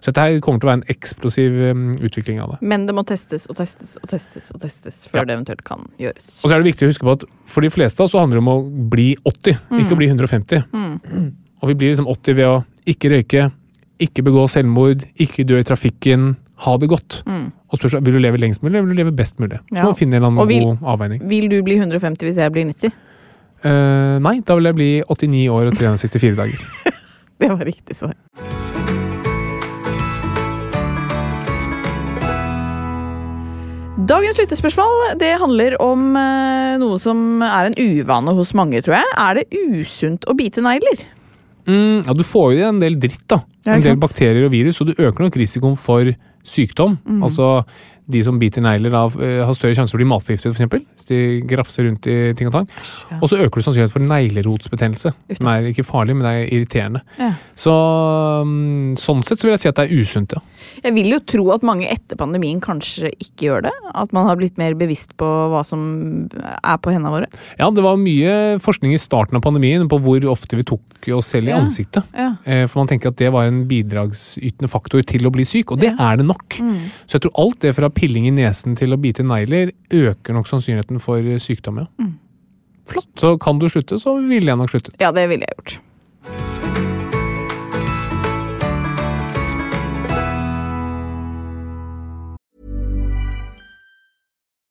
Så dette her kommer til å være en eksplosiv eh, utvikling av det. Men det må testes og testes og testes og testes før Ja. det eventuelt kan gjøres. Og så er det viktig å huske på at for de fleste av oss så handler det om å bli 80, ikke å bli 150. Og vi blir liksom 80 ved å ikke røyke, ikke begå selvmord, ikke dø i trafikken, ha det godt. Og spørsmålet vil du leve lengst mulig, eller vil du leve best mulig? Så Ja. må du finne en eller annen vil- god avveining. Vil du bli 150 hvis jeg blir 90? Uh, nei, da vil jeg bli 89 år og 364 dager. <laughs> Det var riktig svar. Dagens lyttespørsmål det handler om uh, noe som er en uvane hos mange, tror jeg. Er det usunt å bite negler? Mm, ja, du får jo i deg en del dritt, da. En del bakterier og virus, og du øker nok risikoen for sykdom. Mm. Altså de som biter negler, av, eh, har større sjanse for å bli matforgiftet, f.eks. Hvis de grafser rundt i ting og tang. ja. Og så øker du sannsynligheten for neglerotsbetennelse, Uff som er ikke farlig, men det er irriterende. Ja. Så mm, sånn sett så vil jeg si at det er usunt, ja. Jeg vil jo tro at mange etter pandemien kanskje ikke gjør det. At man har blitt mer bevisst på hva som er på hendene våre. Ja, det var mye forskning i starten av pandemien på hvor ofte vi tok oss selv i Ja. ansiktet. Eh, For man tenker at det var en bidragsytende faktor til å bli syk, og det er det nok. Mm. Så jeg tror alt det fra pilling i nesen til å bite negler øker nok sannsynligheten for sykdom, ja. Mm. Flott. Så kan du slutte, så ville jeg nok sluttet. Ja, det ville jeg gjort.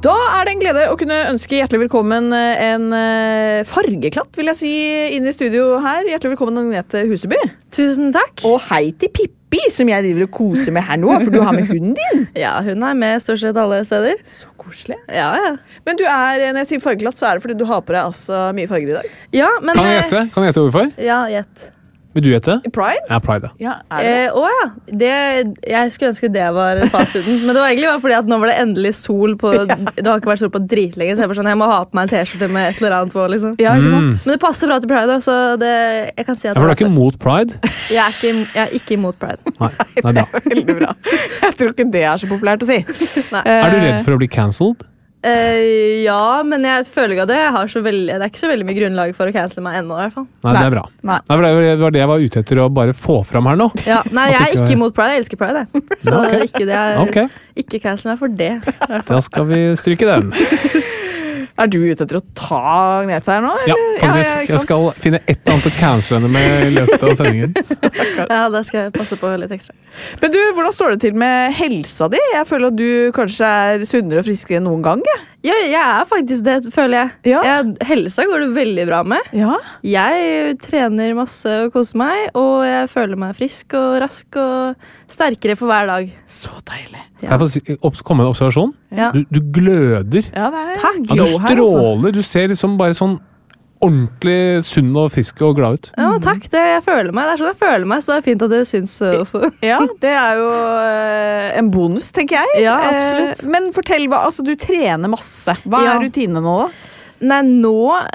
Da er det en glede å kunne ønske hjertelig velkommen eh, en eh, fargeklatt, vil jeg si, inn i studio her. Hjertelig velkommen Agnete Huseby. Tusen takk. Og hei til Pippi, som jeg driver og koser med her nå, for du har med hunden din. <laughs> Ja, hun er med stort sett alle steder. Så koselig. Ja, ja. Men du er, når jeg sier fargeklatt, så er det fordi du har på deg altså mye farger i dag. Ja, men Kan jeg eh, gjette? Kan jeg gjette hvorfor? Ja, gjett. Vil du gjette? Pride? Ja, Pride. ja. Ja, er? Eh, å ja. Det, jeg skulle ønske det var fasiten. Men det var egentlig bare fordi at nå var det endelig sol på <laughs> Det har ikke vært sol på dritlenge, så jeg, sånn, jeg må ha på meg en T-skjorte med et eller annet på. liksom. ja, ikke sant? Men det passer bra til pride, da, så det, jeg kan si Ja, at for du er ikke imot pride? <laughs> jeg, er ikke, jeg er ikke imot pride. Nei, <laughs> Nei bra. Veldig bra. Jeg tror ikke det er så populært å si. Nei. Er du redd for å bli cancelled? Eh, ja, men jeg føler ikke at det, jeg har så veldig, det er ikke så veldig mye grunnlag for å cancele meg ennå. i hvert fall. Nei, det er bra. Nei. Nei, det var det jeg var ute etter å bare få fram her nå. Ja, nei, jeg er ikke- imot pride. Jeg elsker pride. Jeg. <laughs> Så okay. ikke, det er, ikke cancel meg for det. da skal vi stryke den. <laughs> Er du ute etter å ta Agnete her nå? Ja, faktisk. faktisk. ja, Jeg skal finne et eller annet å cancele henne med i løpet av sendingen. <laughs> Ja, Da skal jeg passe på litt ekstra. Men du, Hvordan står det til med helsa di? Jeg føler at du kanskje er sunnere og friskere enn noen gang. jeg. Ja, jeg er faktisk det, føler jeg. Ja. jeg. Helsa går det veldig bra med. Ja. Jeg trener masse og koser meg, og jeg føler meg frisk og rask og sterkere for hver dag. Så deilig. Kan jeg få komme med en observasjon? Ja. Du, du gløder. Ja, det er Takk. Ja, du altså. stråler. Du ser liksom bare sånn ordentlig sunn og frisk og glad ut. Ja, takk, det, jeg føler meg. Det er sånn jeg føler meg, så det er fint at det syns eh, også. <laughs> Ja, det er jo eh, en bonus, tenker jeg. Ja, absolutt. Eh, Men fortell, hva, altså du trener masse. Hva Ja. er rutinene nå, da? Nei, nå,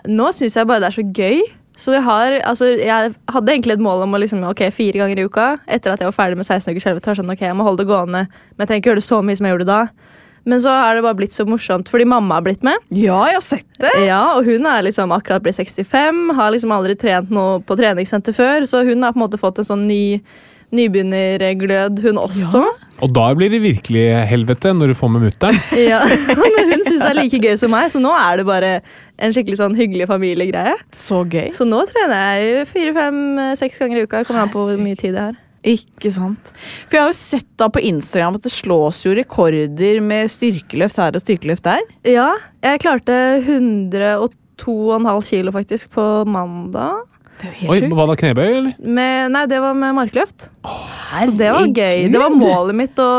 nå syns jeg bare det er så gøy. Så jeg, har, altså, jeg hadde egentlig et mål om å liksom, ok, fire ganger i uka. Etter at jeg var ferdig med 16 uker skjelvet. Sånn, ok, jeg må holde det gående, men jeg trenger ikke gjøre det så mye som jeg gjorde da. Men så har det bare blitt så morsomt fordi mamma har blitt med. Ja, jeg har sett det. Ja, Og hun er liksom akkurat blitt 65, har liksom aldri trent noe på treningssenter før. Så hun har på en måte fått en sånn ny nybegynnerglød, hun også. Og da blir det virkelig helvete når du får med mutter'n. <laughs> Ja. Men hun syns det er like gøy som meg, så nå er det bare en skikkelig sånn hyggelig familiegreie. Så gøy. Så nå trener jeg fire, fem, seks ganger i uka. Kommer an på hvor mye tid det er. Ikke sant. For jeg har jo sett da på Instagram at det slås jo rekorder med styrkeløft her og styrkeløft der. Ja, jeg klarte 102,5 kilo faktisk på mandag. Det er jo Oi, helt sjukt. Var det knebøy, eller? Med, nei, det var med markløft. Så det var gøy. Det var målet mitt å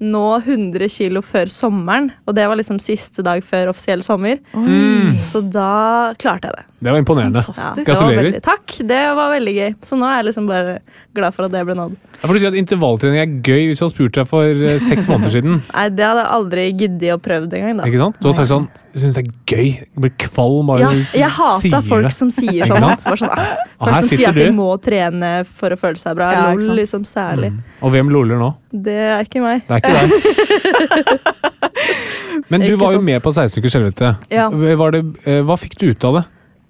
nå 100 kilo før sommeren. Og det var liksom siste dag før offisiell sommer. Mm, Så da klarte jeg det. det var imponerende. Ja, Fantastisk. Gratulerer. veldig- takk, det var veldig gøy. Så nå er jeg liksom bare glad for at det ble nådd. Jeg får si at Intervalltrening er gøy hvis du hadde spurt deg for eh, seks <laughs> måneder siden. Nei, det hadde jeg aldri giddet å prøve engang, da. Ikke sant? Du hadde sagt sånn Jeg syns det er gøy. Jeg blir kvalm bare Ja, du jeg hata folk som sier sånn. sånn ah, folk som sier at de må trene for å føle seg bra. Ja, ikke Lol, liksom særlig. Mm. Og hvem loler nå? Det er ikke meg. Det er ikke det. <laughs> Men du var jo med på 16 ukers helvete. Ja. Var det, eh, hva fikk du ut av det?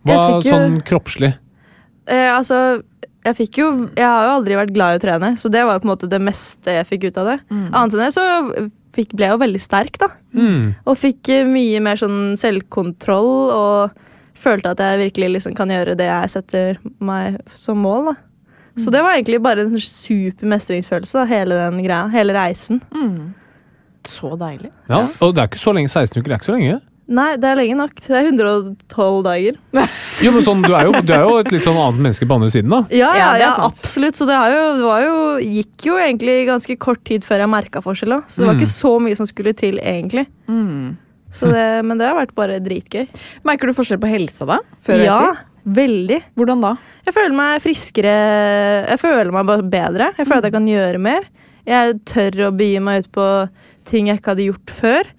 Hva jo- sånn kroppslig? Eh, altså, jeg fikk jo Jeg har jo aldri vært glad i å trene, så det var jo på en måte det meste jeg fikk ut av det. Annet enn det så fikk, ble jeg jo veldig sterk, da. Mm. Og fikk eh, mye mer sånn selvkontroll og følte at jeg virkelig liksom kan gjøre det jeg setter meg som mål. da. Så det var egentlig bare en super mestringsfølelse, da, hele den greia. Hele reisen. Mm. Så deilig. Ja, og det er ikke så lenge. 16 uker er ikke så lenge. Nei, det er lenge nok. Det er 112 dager. <laughs> Jo, men sånn, du, er jo, du er jo et litt sånn annet menneske på andre siden, da. Ja, Ja, ja, absolutt. Så det, har jo, det var jo, gikk jo egentlig ganske kort tid før jeg merka forskjell. Så det var Mm. ikke så mye som skulle til, egentlig. Mm. Så det, men det har vært bare dritgøy. Merker du forskjell på helsa da? Før og ja, etter? Veldig. Hvordan da? Jeg føler meg friskere. Jeg føler meg bare bedre. Jeg føler at jeg kan gjøre mer. Jeg tør å begi meg ut på ting jeg ikke hadde gjort før.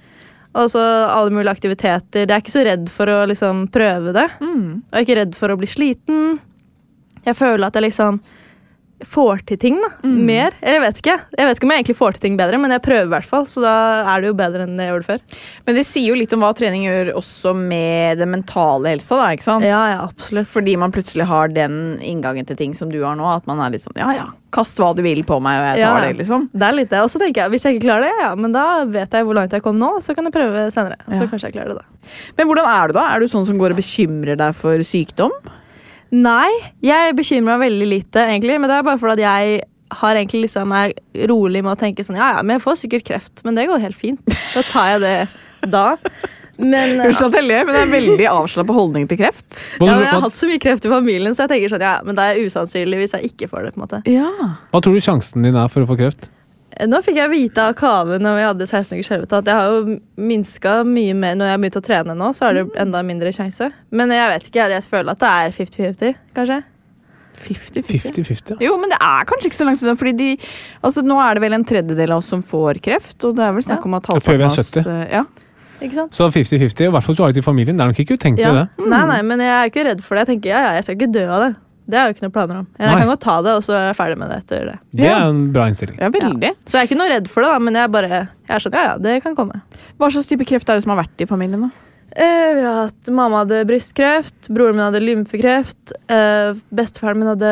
Og så alle mulige aktiviteter. Jeg er ikke så redd for å liksom prøve det. Mm. Og jeg er ikke redd for å bli sliten. Jeg føler at jeg liksom får til ting da, Mm. mer. Eller jeg vet ikke. Jeg vet ikke om jeg egentlig får til ting bedre, men jeg prøver i hvert fall. Så da er det jo bedre enn det jeg gjorde før. Men det sier jo litt om hva trening gjør også med den mentale helsa, da, ikke sant? Ja, ja, absolutt. Fordi man plutselig har den inngangen til ting som du har nå, at man er litt sånn ja ja, kast hva du vil på meg, og jeg tar Ja. det, liksom. Det er litt det. Og så tenker jeg, hvis jeg ikke klarer det, ja, men da vet jeg hvor langt jeg kom nå, så kan jeg prøve senere. Så Ja. kanskje jeg klarer det da. Men hvordan er du da? Er du sånn som går og bekymrer deg for sykdom? Nei, jeg bekymrer meg veldig lite, egentlig. Men det er bare fordi at jeg har egentlig liksom er rolig med å tenke sånn Ja, ja, men jeg får sikkert kreft, men det går helt fint. Da tar jeg det da. Men, ja, <laughs> Unnskyld at jeg ler, men det er veldig <laughs> avslappa holdning til kreft. Ja, men jeg har hatt så mye kreft i familien, så jeg tenker sånn, ja, men det er usannsynlig hvis jeg ikke får det. på en måte. Ja. hva tror du sjansen din er for å få kreft? Nå fikk jeg vite av Kave når vi hadde 16 ukers helvete, at jeg har jo minska mye mer når jeg har begynt å trene nå. Så er det enda mindre sjanse. Men jeg vet ikke, jeg føler at det er 50-50, kanskje. 50-50. 50-50. Jo, men det er kanskje ikke så langt unna. Fordi de, altså, nå er det vel en tredjedel av oss som får kreft, og det er vel snakk om at Ja, før vi er halvparten av oss 70. eh, Ja. Ikke sant? Så 50-50, i hvert fall du har det i familien. Det er nok ikke utenkelig, Ja. det. Nei, nei, men jeg er ikke redd for det. Jeg tenker, ja, ja, jeg skal ikke dø av det. Det har jeg jo ikke noen planer om. Jeg Nei. kan godt ta det, og så er jeg ferdig med det etter det. Det er en bra innstilling. ja, veldig. Så jeg er ikke noe redd for det, da, men jeg, bare, jeg er sånn, ja, ja, det kan komme. Hva slags type kreft er det som har vært i familien? da? Eh, vi har hatt Mamma hadde brystkreft, broren min hadde lymfekreft, eh, bestefaren min hadde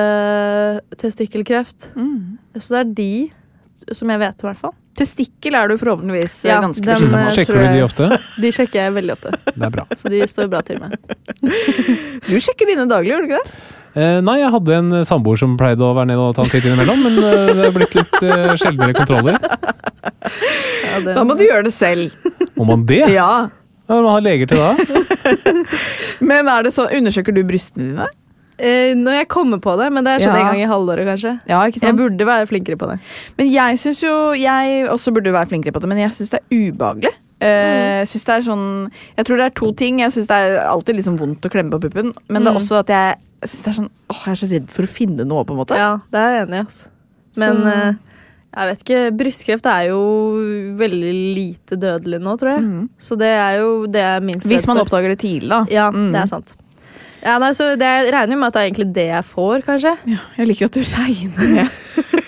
testikkelkreft. Mm. Så det er de som jeg vet, i hvert fall. Testikkel er du forhåpentligvis eh, Ja, ganske den, beskyttet eh, mot. Sjekker du de ofte? <laughs> De sjekker jeg veldig ofte, Det er bra. så de står bra til med. <laughs> Du sjekker dine daglig, gjør du ikke det? Eh, nei, jeg hadde en samboer som pleide å være nede og ta en titt innimellom, men eh, det er blitt litt eh, sjeldnere kontroller. Ja, det- Da må du gjøre det selv. Må man det? <laughs> Ja. Hva har leger til da? <laughs> Men er det sånn, undersøker du brystene dine? Eh, når jeg kommer på det, men det er sånn Ja. en gang i halvåret, kanskje. Ja, ikke Jeg burde være flinkere på det. Men jeg syns jo Jeg også burde være flinkere på det, men jeg syns det er ubehagelig. Jeg synes det er sånn Jeg tror det er to ting. Jeg syns det er alltid liksom vondt å klemme på puppen, men det er Mm. også at jeg, synes det er sånn Åh, jeg er så redd for å finne noe, på en måte. Ja, det er jeg enig i. Altså. Men eh, jeg vet ikke, brystkreft er jo veldig lite dødelig nå, tror jeg. Mm. Så det er jo det jeg er minst Hvis man for. oppdager det tidlig, da. Ja, Mm. det er sant. Ja, nei, så det, jeg regner jo med at det er egentlig det jeg får, kanskje. Ja, jeg liker at du <laughs> regner med. <laughs>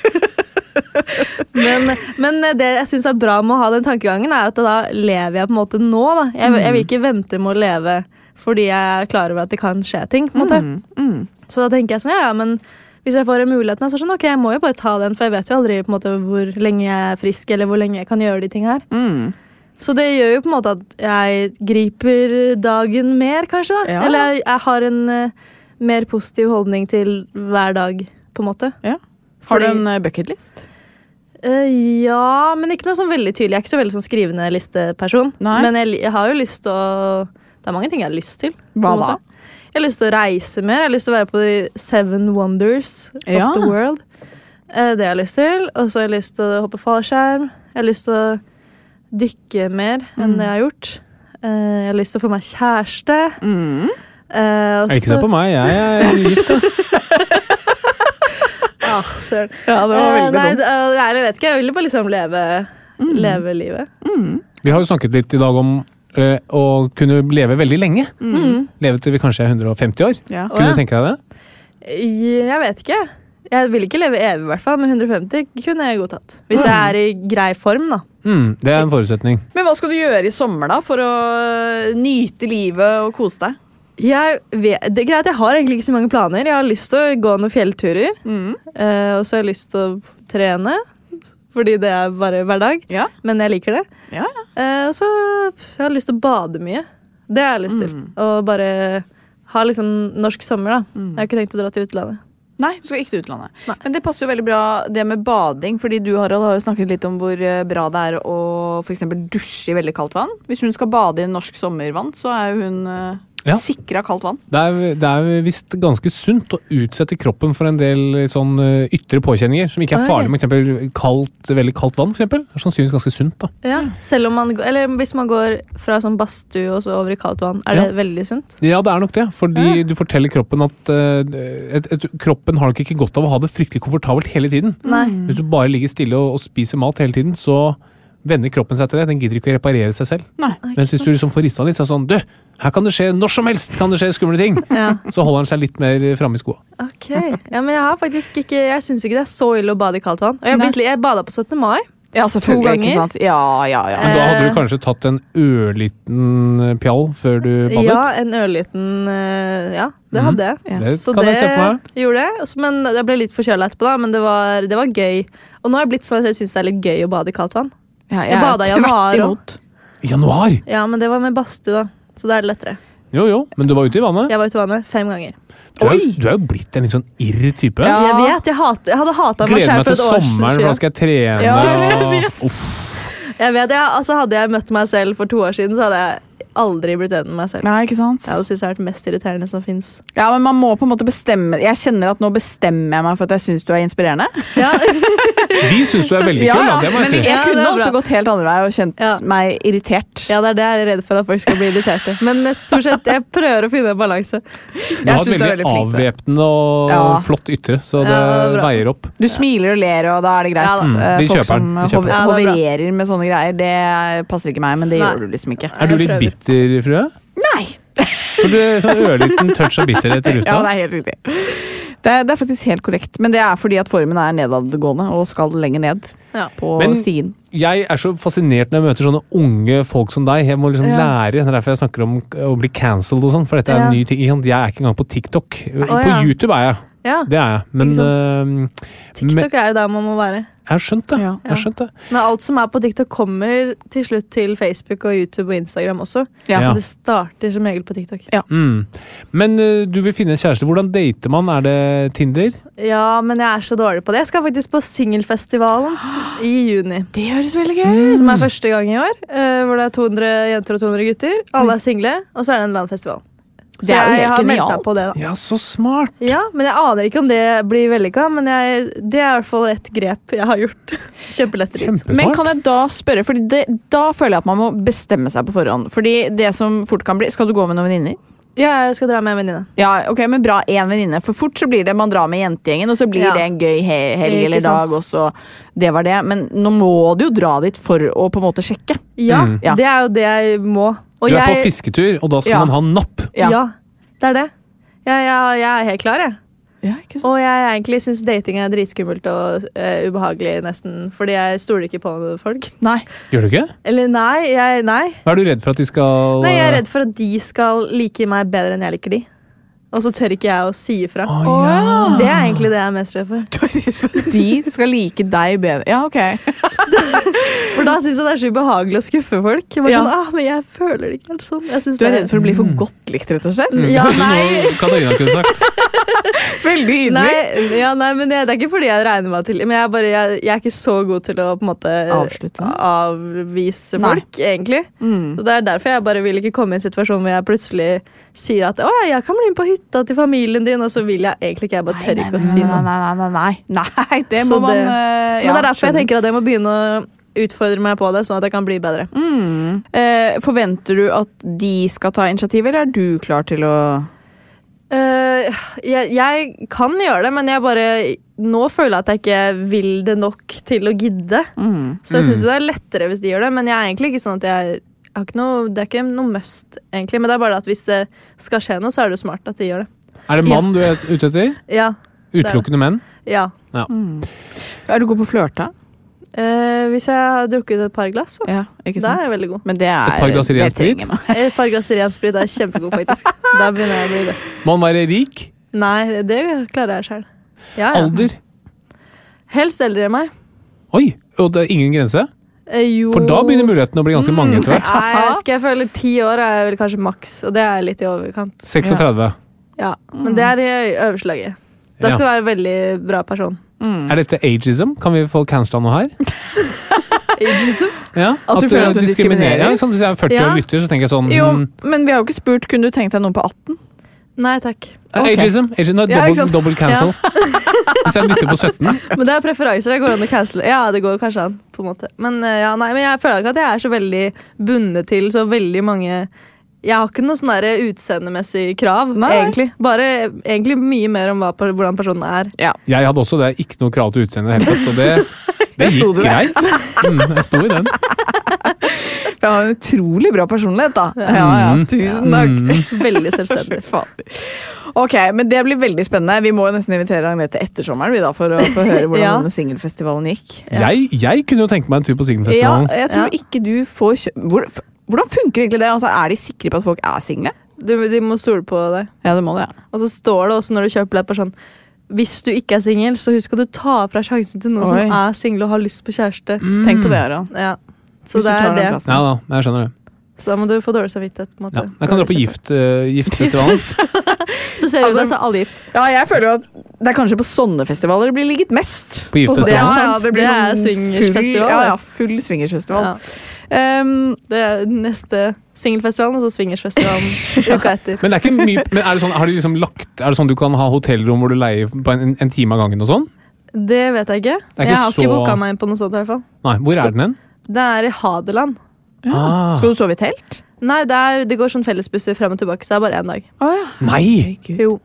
<laughs> Men, men det jeg syns er bra med å ha den tankegangen, er at da lever jeg på en måte nå. Da. Jeg, jeg vil ikke vente med å leve fordi jeg er klar over at det kan skje ting. på en måte. Mm, mm. Så da tenker jeg sånn, ja, ja, men hvis jeg får muligheten, så er det sånn, ok, jeg må jo bare ta den, for jeg vet jo aldri på en måte hvor lenge jeg er frisk, eller hvor lenge jeg kan gjøre de ting her. Mm. Så det gjør jo på en måte at jeg griper dagen mer, kanskje. da. Ja. Eller jeg, jeg har en uh, mer positiv holdning til hver dag, på en måte. Har du en eh, bucketlist? Uh, ja, men ikke noe sånn veldig tydelig. Jeg er ikke så veldig sånn skrivende listeperson. Nei. Men jeg, jeg har jo lyst til å Det er mange ting jeg har lyst til. Hva da? Jeg har lyst til å reise mer. Jeg har lyst til å være på de seven wonders Ja. of the world. Uh, det har jeg lyst til. Og så har jeg lyst til å hoppe fallskjerm. Jeg har lyst til å dykke mer enn Mm. det jeg har gjort. Uh, jeg har lyst til å få meg kjæreste. Mm. Eh, Ikke se på meg, jeg er gift. da. <laughs> Ah, søren. Ja, det var Eh, veldig nei, dumt. Nei, eh, jeg vet ikke. Jeg ville bare liksom leve, Mm. leve livet. Vi har jo snakket litt i dag om eh, å kunne leve veldig lenge. Mm. Leve til vi kanskje er 150 år. Ja. Kunne ja. du tenke deg det? Jeg vet ikke. Jeg vil ikke leve evig, i hvert fall, men 150 kunne jeg godtatt. Hvis jeg er i grei form, da. Mm, det er en forutsetning. Men hva skal du gjøre i sommer, da, for å nyte livet og kose deg? Jeg vet, det er greit, jeg har egentlig ikke så mange planer. Jeg har lyst til å gå noen fjellturer. eh, og så har jeg lyst til å trene, fordi det er bare hver dag. Ja. Men jeg liker det. Ja, Eh, så jeg har lyst til å bade mye. Det har jeg lyst til. Og bare ha liksom norsk sommer, da. Jeg har ikke tenkt å dra til utlandet. Nei, du skal ikke til utlandet. Nei. Men det passer jo veldig bra, det med bading. Fordi du Harald, har jo snakket litt om hvor eh, bra det er å for dusje i veldig kaldt vann. Hvis hun skal bade i norsk sommervann, så er hun uh, Ja. sikra kaldt vann. Det er, det er visst ganske sunt å utsette kroppen for en del sånn eh, ytre påkjenninger som ikke er farlige, med eksempel kaldt, veldig kaldt vann. For eksempel. det er sannsynligvis ganske sunt. da. Ja, selv om man, eller hvis man går fra sånn badstue og så over i kaldt vann, er det veldig sunt? Ja, det er nok det. Fordi du forteller kroppen at uh, et, et, kroppen har nok ikke godt av å ha det fryktelig komfortabelt hele tiden. Nei. Hvis du bare ligger stille og, og spiser mat hele tiden, så venner kroppen seg til det. Den gidder ikke å reparere seg selv. Nei. Mens hvis du liksom får rista litt, så er det sånn Du, her kan det skje når som helst kan det skje skumle ting! Ja, Så holder den seg litt mer framme i skoa. ok. Ja, men jeg har faktisk ikke Jeg syns ikke det er så ille å bade i kaldt vann. Og jeg, blitt, jeg bada på 17. mai. Ja, selvfølgelig, ikke sant? Ja, ja, ja. Men da hadde Eh. du kanskje tatt en ørliten pjall før du badet? Ja, en ørliten eh, Ja, det hadde jeg. Mm. Det Så kan det jeg se for meg. gjorde jeg. Men jeg ble litt forkjøla etterpå, da. Men det var, det var gøy. Og nå har jeg blitt sånn at jeg syns det er litt gøy å bade i kaldt vann. Ja, Jeg bada i januar I januar! Ja, men det var med badstue, da. Så da er det lettere. Jo, jo, men du var ute i vannet. Jeg var ute i vannet fem ganger. Du er, jo- du er jo blitt en litt sånn irr type. Ja. Jeg vet, jeg, hat, jeg hadde hata meg Gleder selv meg for til et år sommeren, for da skal jeg trene. Ja, jeg og... vet. Uff. Jeg vet, jeg, altså Hadde jeg møtt meg selv for to år siden, så hadde jeg aldri blitt enig med meg selv. Nei, ikke sant? Jeg synes det er det mest irriterende som fins. Ja, men man må på en måte bestemme Jeg kjenner at nå bestemmer jeg meg for at jeg syns du er inspirerende. Ja. <laughs> Vi syns du er veldig kul, Ja, det må jeg si. jeg kunne også gått helt andre vei og kjent Ja. meg irritert. ja, det er det jeg er redd for at folk skal bli irriterte. Men eh, stort sett, jeg prøver å finne en balanse. Du har et veldig veldig avvæpnende og Ja. flott ytre, så det, Ja, det er veier opp. Du smiler og ler, og da er det greit. Ja da. Mm, Eh, vi Folk kjøper som Ja, er hovererer med sånne greier, det passer ikke meg, men det Nei. gjør du liksom ikke. Er du litt prøver. Bitter, frue? Nei! <laughs> For du sånn ørliten touch av bitterhet i Ja, det er helt riktig. Det er, det er faktisk helt korrekt, men det er fordi at formen er nedadgående og skal lenger ned Ja. på Men- stien. Jeg er så fascinert når jeg møter sånne unge folk som deg. Jeg må liksom Ja. lære. Det er derfor jeg snakker om å bli cancelled og sånn, for dette er Ja. en ny ting. Jeg er ikke engang på TikTok. Å, på ja. YouTube er jeg. Ja. Det er jeg. Men Ikke men- TikTok er jo der man må være. jeg har skjønt det. Ja. Jeg har skjønt det. Men alt som er på TikTok, kommer til slutt til Facebook og YouTube og Instagram også. Ja. Ja. Men det starter som regel på TikTok. Mm. Men uh, du vil finne en kjæreste. Hvordan dater man? Er det Tinder? Ja, men jeg er så dårlig på det. Jeg skal faktisk på singelfestivalen i juni. Det høres veldig gøy ut. Som er første gang i år. Uh, hvor det er 200 jenter og 200 gutter. Alle er single, og så er det en landfestival. Så Det er jo jeg, helt har meldt genialt. meg på det. da. Ja, så smart! Ja, Men jeg aner ikke om det blir vellykka. Men jeg, det er i hvert fall et grep jeg har gjort. <laughs> Kjempeletteritt. Kjempesmart. Men kan jeg da spørre, Fordi da føler jeg at man må bestemme seg på forhånd. Fordi det som fort kan bli Skal du gå med noen venninner? Ja, jeg skal dra med en venninne. Ja, ok, men bra, én venninne. For fort så blir det man drar med jentegjengen, og så blir Ja. det en gøy he helg Ikke eller dag, og så Det var det. Men nå må du jo dra dit for å på en måte sjekke. Ja, Mm. Ja. det er jo det jeg må. Og Du er på fisketur, og da skal Ja. man ha napp. ja. Ja. det er det. Jeg, jeg, jeg er helt klar, jeg. Ja, ikke sant? Og jeg egentlig syns dating er dritskummelt og uh, ubehagelig, nesten. Fordi jeg stoler ikke på folk. <laughs> Nei. Gjør du ikke? Eller nei, jeg, nei. Hva er du redd for at de skal nei. Jeg er redd for at de skal like meg bedre enn jeg liker de. Og så tør ikke jeg å si ifra. Oh, ja. Det er egentlig det jeg er mest redd for. <laughs> Du er redd for at de skal like deg bedre. Ja, ok. <laughs> For da syns jeg det er så ubehagelig å skuffe folk. Jeg Bare Ja. sånn, ah, men jeg føler det ikke helt sånn. Jeg Du er redd for å bli for godt likt, rett og slett? Ja, Kanskje nei. Katarina kunne sagt. <laughs> Veldig ydmyk. Nei, ja, nei, men det, det er ikke fordi jeg regner meg til Men jeg, er bare, jeg, jeg er ikke så god til å på en måte Avslutte. avvise Nei. folk, egentlig. Mm. Så Det er derfor jeg bare vil ikke komme i en situasjon hvor jeg plutselig sier at å, jeg kan bli med på hytta til familien din, og så vil jeg egentlig ikke. Jeg bare tør ikke å si noe. nei, nei, nei, nei. Nei, det Så må man det- ja, Men det er derfor jeg tenker at jeg må begynne å utfordre meg på det, sånn at jeg kan bli bedre. Mm. Eh, forventer du at de skal ta initiativ, eller er du klar til å Eh, jeg, jeg kan gjøre det, men jeg bare Nå føler jeg at jeg ikke vil det nok til å gidde. mm. Så jeg Mm. syns det er lettere hvis de gjør det, men jeg er egentlig ikke sånn at jeg, jeg har ikke noe, Det er ikke noe must, egentlig, men det er bare at hvis det skal skje noe, så er det jo smart at de gjør det. Er det mann du er ute etter? Ja. Utelukkende menn? ja. Mm. Er du god på å flørte? Eh, hvis jeg har drukket et par glass, så Ja, ikke da sant? er jeg veldig god. Men det er Et par glass det ren sprit? trenger man. <laughs> Et par glass ren sprit er kjempegod, faktisk. Da begynner jeg å bli best. Må han være rik? Nei, det klarer jeg sjøl. Ja, ja. Alder? Helst eldre enn meg. Oi! Og det er ingen grense? Eh, jo For da begynner mulighetene å bli ganske mange etter hvert. Nei, jeg vet ikke, jeg føler ti år er vel kanskje maks, og det er litt i overkant. 36. Ja, Men det er i øverste laget. Da skal du være en veldig bra person. Mm. Er dette ageism? Kan vi få cancela noe her? <laughs> Ageism? Ja, At du føler at du diskriminerer? Ja, hvis jeg er 40 Ja. og lytter, så tenker jeg sånn Jo, mm, men vi har jo ikke spurt. Kunne du tenkt deg noen på 18? Nei takk. Okay. Ageism. ageism no, double, double cancel. <laughs> Hvis jeg lytter på 17 <laughs> Men det er preferanser. Det går an å cancele. Ja, det går kanskje an, på en måte. Men, eh, ja, nei, men jeg føler ikke at jeg er så veldig bundet til så veldig mange Jeg har ikke noe sånn utseendemessig krav, Nei. egentlig. Bare egentlig mye mer om hva, hvordan personen er. Jeg hadde også det. Ikke noe krav til utseende i det hele tatt. Og det, <laughs> det gikk det. greit. Mm, jeg sto i den. Jeg har en utrolig bra personlighet, da. Ja, ja, Mm. Tusen takk. Mm. <laughs> Veldig selvstendig. Ok, men Det blir veldig spennende. Vi må jo nesten invitere Agnete etter sommeren vi da, for å få høre hvordan <laughs> Ja. denne singelfestivalen gikk. Jeg, jeg kunne jo tenke meg en tur på Ja, jeg tror Ja. ikke du får kjø... Hvordan funker egentlig det? Altså, er de sikre på at folk er single? Du, de må stole på det. Ja, det må det. ja. Og så står det også når du kjøper billett på sånn Hvis du ikke er singel, så husk at du tar fra sjansen til noen Oi. som er single og har lyst på kjæreste. Tenk på det, her Ja. Så Hvis det er det. Ja da, jeg skjønner det. Så da må du få dårlig samvittighet. på en måte. Ja. Jeg kan dra på gift, uh, Giftfestivalen. <laughs> Så ser du Altså- deg, så alle gift. Ja, jeg føler jo at det er kanskje på sånne festivaler det blir ligget mest. På giftfestivalen. Det Ja, ja, det blir Det er sånn swingersfestival, full- Ja, ja, full swingersfestival. Ja. Um, Det er neste singelfestivalen, og så swingersfestivalen uka etter. <laughs> Men, det er ikke mye, men er, det sånn, har de liksom lagt, er det sånn du kan ha hotellrom hvor du leier på en, en time av gangen og sånn? Det vet jeg ikke. ikke jeg har ikke så- booka meg inn på noe sånt. i hvert fall Nei, hvor er den hen? Det er i Hadeland. Ah. Skal du sove i telt? Nei, det, er, det går sånn fellesbusser frem og tilbake, så det er bare én dag. Ah, ja. Nei! Jo,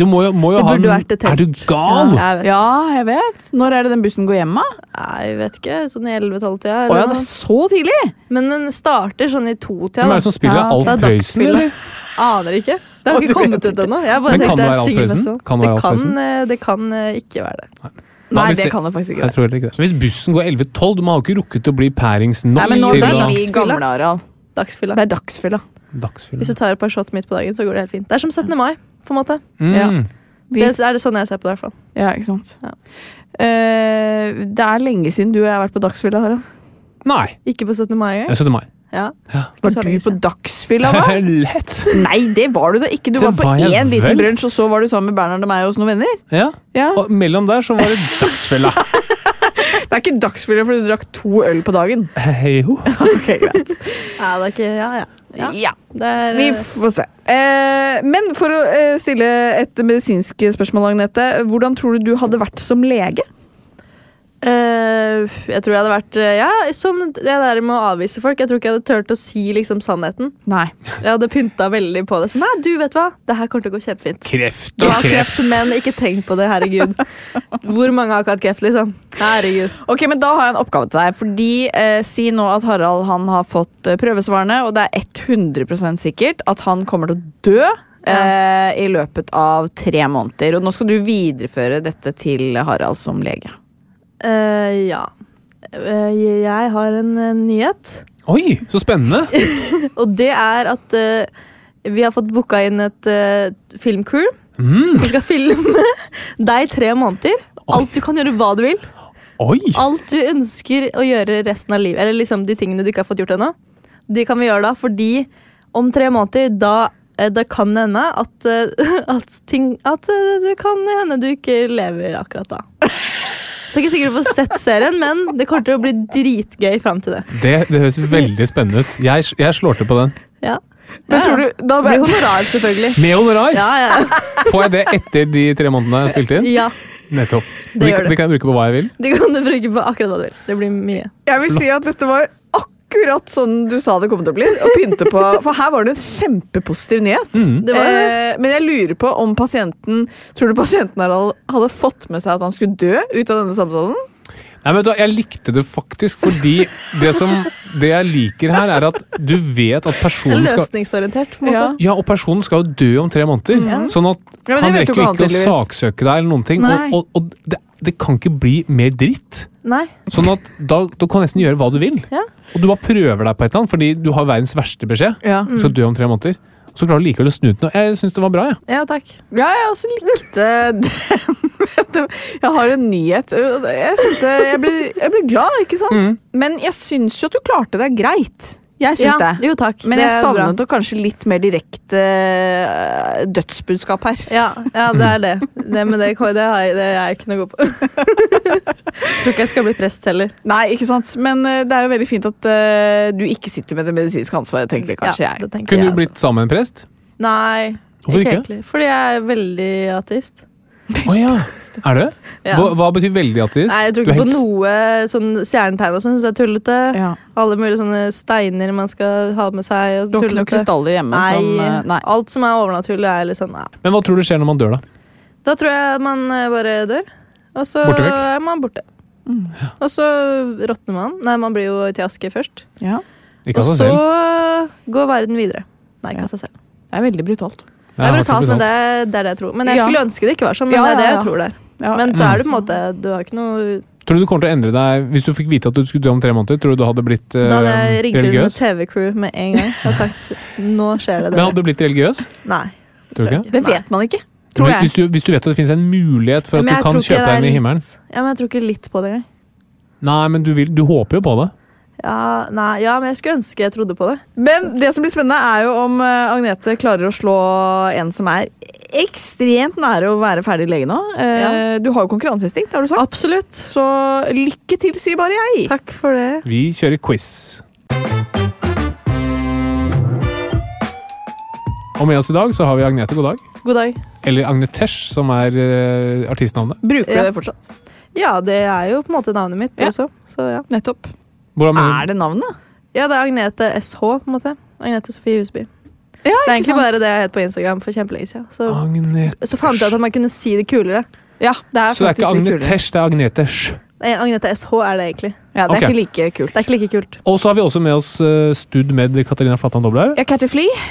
Du må jo, må jo Det burde ha vært et telt. Er du gal? jeg. Ja, jeg vet. Når er det den bussen går hjem, da? Nei, jeg vet ikke. Sånn i 11-12-tida. Å ja, det er så tidlig! Men den starter sånn i to-tida. Hvem er det som spiller? Ja, Alf er Prøysen, dagsfylla. eller? Aner ikke. Det har ikke kommet ut ennå. Jeg bare Men kan tenkte det være det er Alf Prøysen? Kan det Det kan, eh, det kan eh, ikke være det. Nei. Nei, Nei det det- kan det faktisk ikke Jeg være. tror heller ikke det. Hvis bussen går 11-12, du må ikke rukket å bli pærings nok Nei, men nå til er å vi dagsfylla. gamle. Dagsfylla. Det er dagsfylla. Hvis du tar et par shot midt på dagen, så går det helt fint. Det er som 17. mai, på en måte. Mm. Ja. Det er det sånn jeg ser på det, i hvert fall. ja, ikke sant. Ja. Uh, det er lenge siden du og jeg har vært på dagsfylla, Harald. Nei. Ikke på 17. mai Ja, engang. 17. mai. Ja. Var du på dagsfylla da? <laughs> Lett! Nei, det var du da ikke. Du Det var på var én liten brunsj, og så var du sammen med Bernhard og meg hos noen venner. Ja. Ja. Og mellom der så var det dagsfylla. <laughs> Det er ikke dagsfylla fordi du drakk to øl på dagen. Hei ho. <laughs> Ok, greit. Ja, det er ikke Ja, ja. Ja. Ja, Det er vi eh, får se. Eh, men for å eh, stille et medisinsk spørsmål, Agnete. Hvordan tror du du hadde vært som lege? Eh, Jeg tror jeg hadde vært uh, Ja, som det der med å avvise folk. Jeg tror ikke jeg hadde turt å si liksom sannheten. Nei. Jeg hadde pynta veldig på det. Så nei, du vet hva, det her kommer til å gå kjempefint. Kreft Du og kreft. kreft, men ikke tenk på det, herregud. Hvor mange har ikke hatt kreft, liksom? Herregud. Ok, men Da har jeg en oppgave til deg. Fordi eh, Si nå at Harald han har fått eh, prøvesvarene, og det er 100% sikkert at han kommer til å dø eh, i løpet av tre måneder. Og Nå skal du videreføre dette til Harald som lege. Eh, ja. Uh, jeg har en uh, nyhet. Oi, så spennende! <laughs> Og det er at vi har fått booka inn et filmcrew Mm. som skal filme <laughs> deg i tre måneder. Alt Du kan gjøre hva du vil. Oi! Alt du ønsker å gjøre resten av livet. Eller liksom de tingene du ikke har fått gjort ennå. De kan vi gjøre da, fordi om tre måneder da det kan hende at, <laughs> at, ting, at det kan hende du ikke lever akkurat da. Så jeg er ikke sikker du får sett serien, men det kommer til å bli dritgøy fram til det. Det, det høres veldig spennende ut. Jeg, jeg slår til på den. Ja. Men Ja, tror du, da blir honorar, selvfølgelig. Med honorar! Ja, ja. Får jeg det etter de tre månedene jeg har spilt inn? ja. Nettopp. Det Det, gjør det. det kan jeg bruke på hva jeg vil. Det kan du bruke på akkurat hva du vil. Det blir mye. Jeg vil si at dette var akkurat sånn du sa det kom til å bli. Å pynte på, For her var det en kjempepositiv nyhet. Mm. Det var det. Eh, men jeg lurer på om pasienten Tror du pasienten hadde fått med seg at han skulle dø ut av denne samtalen? Nei, men du, Jeg likte det faktisk fordi det som det jeg liker her, er at du vet at personen skal Løsningsorientert. på en måte. Ja. ja, og personen skal jo dø om tre måneder. Sånn at Ja, han rekker ikke han ikke å saksøke deg eller noen ting. Og, og, og det, det kan ikke bli mer dritt. Nei. Sånn at da, da kan du nesten gjøre hva du vil. Ja. Og du bare prøver deg på et eller annet, fordi du har verdens verste beskjed. Ja. Du skal dø om tre måneder. Så klarer du likevel å snu noe. Jeg syns det var bra. jeg. Ja, takk. Ja, jeg også likte den. <laughs> Jeg har en nyhet. Jeg, synte, jeg, ble, jeg ble glad, ikke sant? Men jeg syns jo at du klarte det greit. Jeg syns Ja, det. Jo, takk. Men Det jeg savnet kanskje litt mer direkte uh, dødsbudskap her. Ja, ja, det er det. det men det, det, er, det er jeg ikke noe god på. <laughs> Tror ikke jeg skal bli prest heller. Nei, ikke sant? Men uh, det er jo veldig fint at uh, du ikke sitter med det medisinske ansvaret, tenker kanskje Ja, jeg. tenker Kunne jeg, du blitt sammen med en prest? altså. Nei, Hvorfor ikke? ikke? Fordi jeg er veldig ateist. Å ja. Er du? Ja. Hva, hva betyr veldig ateist? Nei, jeg tror ikke på noe sånn stjernetegn og sånn. syns jeg er tullete. Ja. Alle mulige sånne steiner man skal ha med seg. Og Du har ikke noen tullete. krystaller hjemme? Nei, som, eh, nei. alt som er overnaturlig, er litt sånn nei. Men hva tror du skjer når man dør, da? Da tror jeg man eh, bare dør. Og så er man borte. Mm. Og så råtner man. Nei, man blir jo til aske først. Ja. Ikke Og av så seg selv. går verden videre. Nei, ikke Ja. av seg selv. Det er veldig brutalt. Det er brutalt, men det er, det er det jeg tror. Men jeg Ja. skulle ønske det ikke var sånn, men Ja, det er det jeg tror det er. Ja, Men så er du på en måte Du har ikke noe Tror du du kommer til å endre deg hvis du fikk vite at du skulle dø om tre måneder? Tror du du hadde blitt religiøs Da hadde jeg ringt inn? TV-crew med en gang og sagt nå skjer det. Men hadde du blitt religiøs? Nei. Tror tror ikke? Det vet man ikke, tror jeg. hvis, du, hvis du vet at det finnes en mulighet for at du kan kjøpe deg inn i himmelen Ja, men jeg tror ikke litt på det engang. Nei, men du, vil, du håper jo på det. Ja, nei, ja, men jeg skulle ønske jeg trodde på det. Men det som blir spennende, er jo om eh, Agnete klarer å slå en som er ekstremt nære å være ferdig lege nå. Eh, Ja. Du har jo konkurranseinstinkt, har du sagt. Absolutt. Så lykke til, sier bare jeg. Takk for det. Vi kjører quiz. Og med oss i dag så har vi Agnete, god dag. God dag. Eller Agnetesh, som er eh, artistnavnet. Bruker Ja. det fortsatt? Ja, det er jo på en måte navnet mitt Ja. også. Så ja. Nettopp. Hvordan Er det navnet? ja, det er Agnete SH, på en måte. Agnete Sofie Husby. Ja, Det er egentlig bare det jeg het på Instagram for kjempelenge siden. Så, så fant jeg ut at man kunne si det kulere. Ja, det er Så det er ikke. Agnetesh, det er Agnetesh. Nei, Agnete SH er det egentlig. Ja, det er ikke like kult. Det er ikke like kult. Og så har vi også med oss uh, Stud med Katarina Flatland Doblaug. Ja, Flea.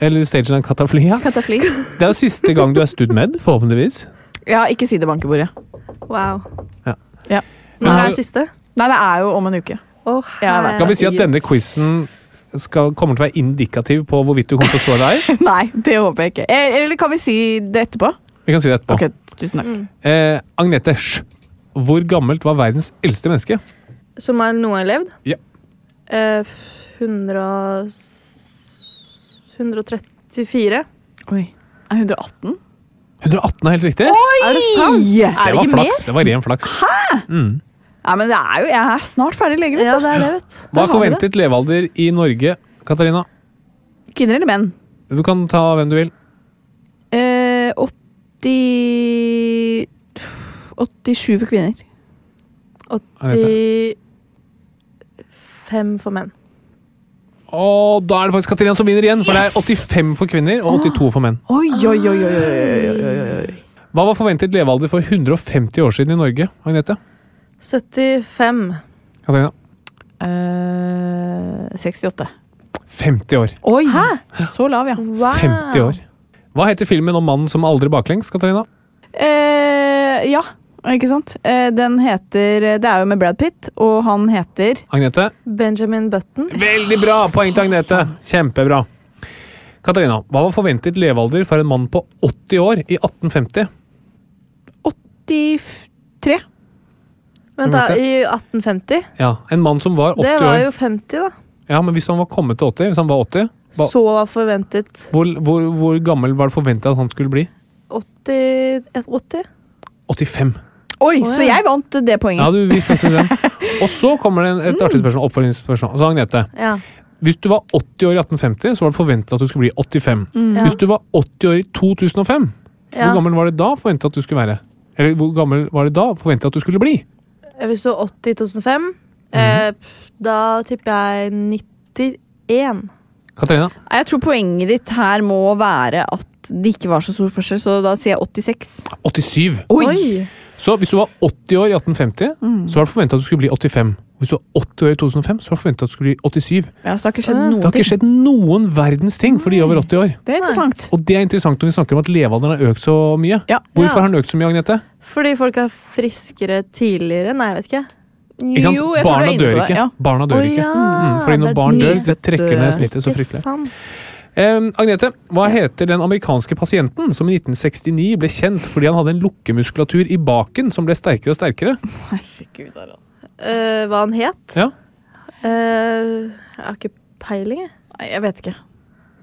Eller Stagen ja. Katafly. Det er jo siste gang du er Stud med, forhåpentligvis. Ja, ikke si det bankebordet. Wow. Ja. Ja. Når er det siste? Nei, det er jo om en uke. Å, Ja. Kan vi si at denne quizen skal, kommer til å være indikativ på hvorvidt du kommer til å slå deg? <laughs> Nei, det håper jeg ikke. Eh, Eller kan vi si det etterpå? Vi kan si det etterpå. Ok, tusen takk. Eh, Agnete Sch. Hvor gammelt var verdens eldste menneske? Som er noe har levd? Ja. Eh, 100 134. Oi. Er 118? 118 er helt riktig. Oi! Er det sant? det er det var ikke flaks. Det var ren flaks. Hæ? Mm. Ja, men det er jo, jeg er snart ferdig lege. vet Ja, det er det, vet du. Hva er forventet levealder i Norge, Katarina? Kvinner eller menn? Du kan ta hvem du vil. Eh, 80 87 for kvinner. 85 for menn. Og da er det faktisk Katarina som vinner igjen, for det er 85 for kvinner og 82 for menn. Oi, oi, oi, oi, oi, oi, oi. Hva var forventet levealder for 150 år siden i Norge, Agnete? 75. Katarina? Eh, 68. 50 år. Oi! Så lav, ja. Wow. 50 år. Hva heter filmen om mannen som aldri baklengs, Katarina? Eh, ja, ikke sant? Eh, den heter Det er jo med Brad Pitt, og han heter Agnete? Benjamin Button. Veldig bra! Poeng til Agnete. Kjempebra. Katarina, hva var forventet levealder for en mann på 80 år i 1850? 83. Vent, da. I 1850? Ja, En mann som var 80 år. Det var jo 50, da. Ja, men Hvis han var kommet til 80, hvis han var 80, ba, Så forventet hvor, hvor, hvor gammel var det forventet at han skulle bli? 80 80? 85. Oi, Å, så jeg vant det poenget. Ja, du, vi fikk til den. <laughs> Og så kommer det en- et artig spørsmål. Oppfølgingsspørsmål. Så Agnete, Ja. hvis du var 80 år i 1850, så var det forventet at du skulle bli 85. Ja. Hvis du var 80 år i 2005, Ja. hvor gammel var det da forventet at du skulle være? Eller hvor gammel var det da forventet at du skulle bli? Hvis du stå 80 i 2005, Mhm. eh, pff, da tipper jeg 91. Katarina? Jeg tror poenget ditt her må være at det ikke var så stor forskjell, så da sier jeg 86. 87. Oi! Så hvis du var 80 år i 1850, så var det forventet at du skulle bli 85. Hvis du var 80 år i 2005, så var det forventet at du skulle bli 87. Ja, så det har ikke skjedd noen, Det har ikke skjedd noen verdens ting for de over 80 år. Det er interessant. Og det er interessant når vi snakker om at levealderen har økt så mye. Ja. Hvorfor har den økt så mye, Agnete? Fordi folk er friskere tidligere? Nei, jeg vet ikke. Ikke? Jo, jeg Barna dør ikke. Ja. Barna dør ikke. ja, Mm, fordi når barn dør, det trekker ned snittet så Ikke fryktelig. sant? Eh, Agnete, hva heter den amerikanske pasienten som i 1969 ble kjent fordi han hadde en lukkemuskulatur i baken som ble sterkere og sterkere? Herregud, Harald. Eh, hva han het? Ja. Eh, jeg har ikke peiling, jeg. Nei, jeg vet ikke.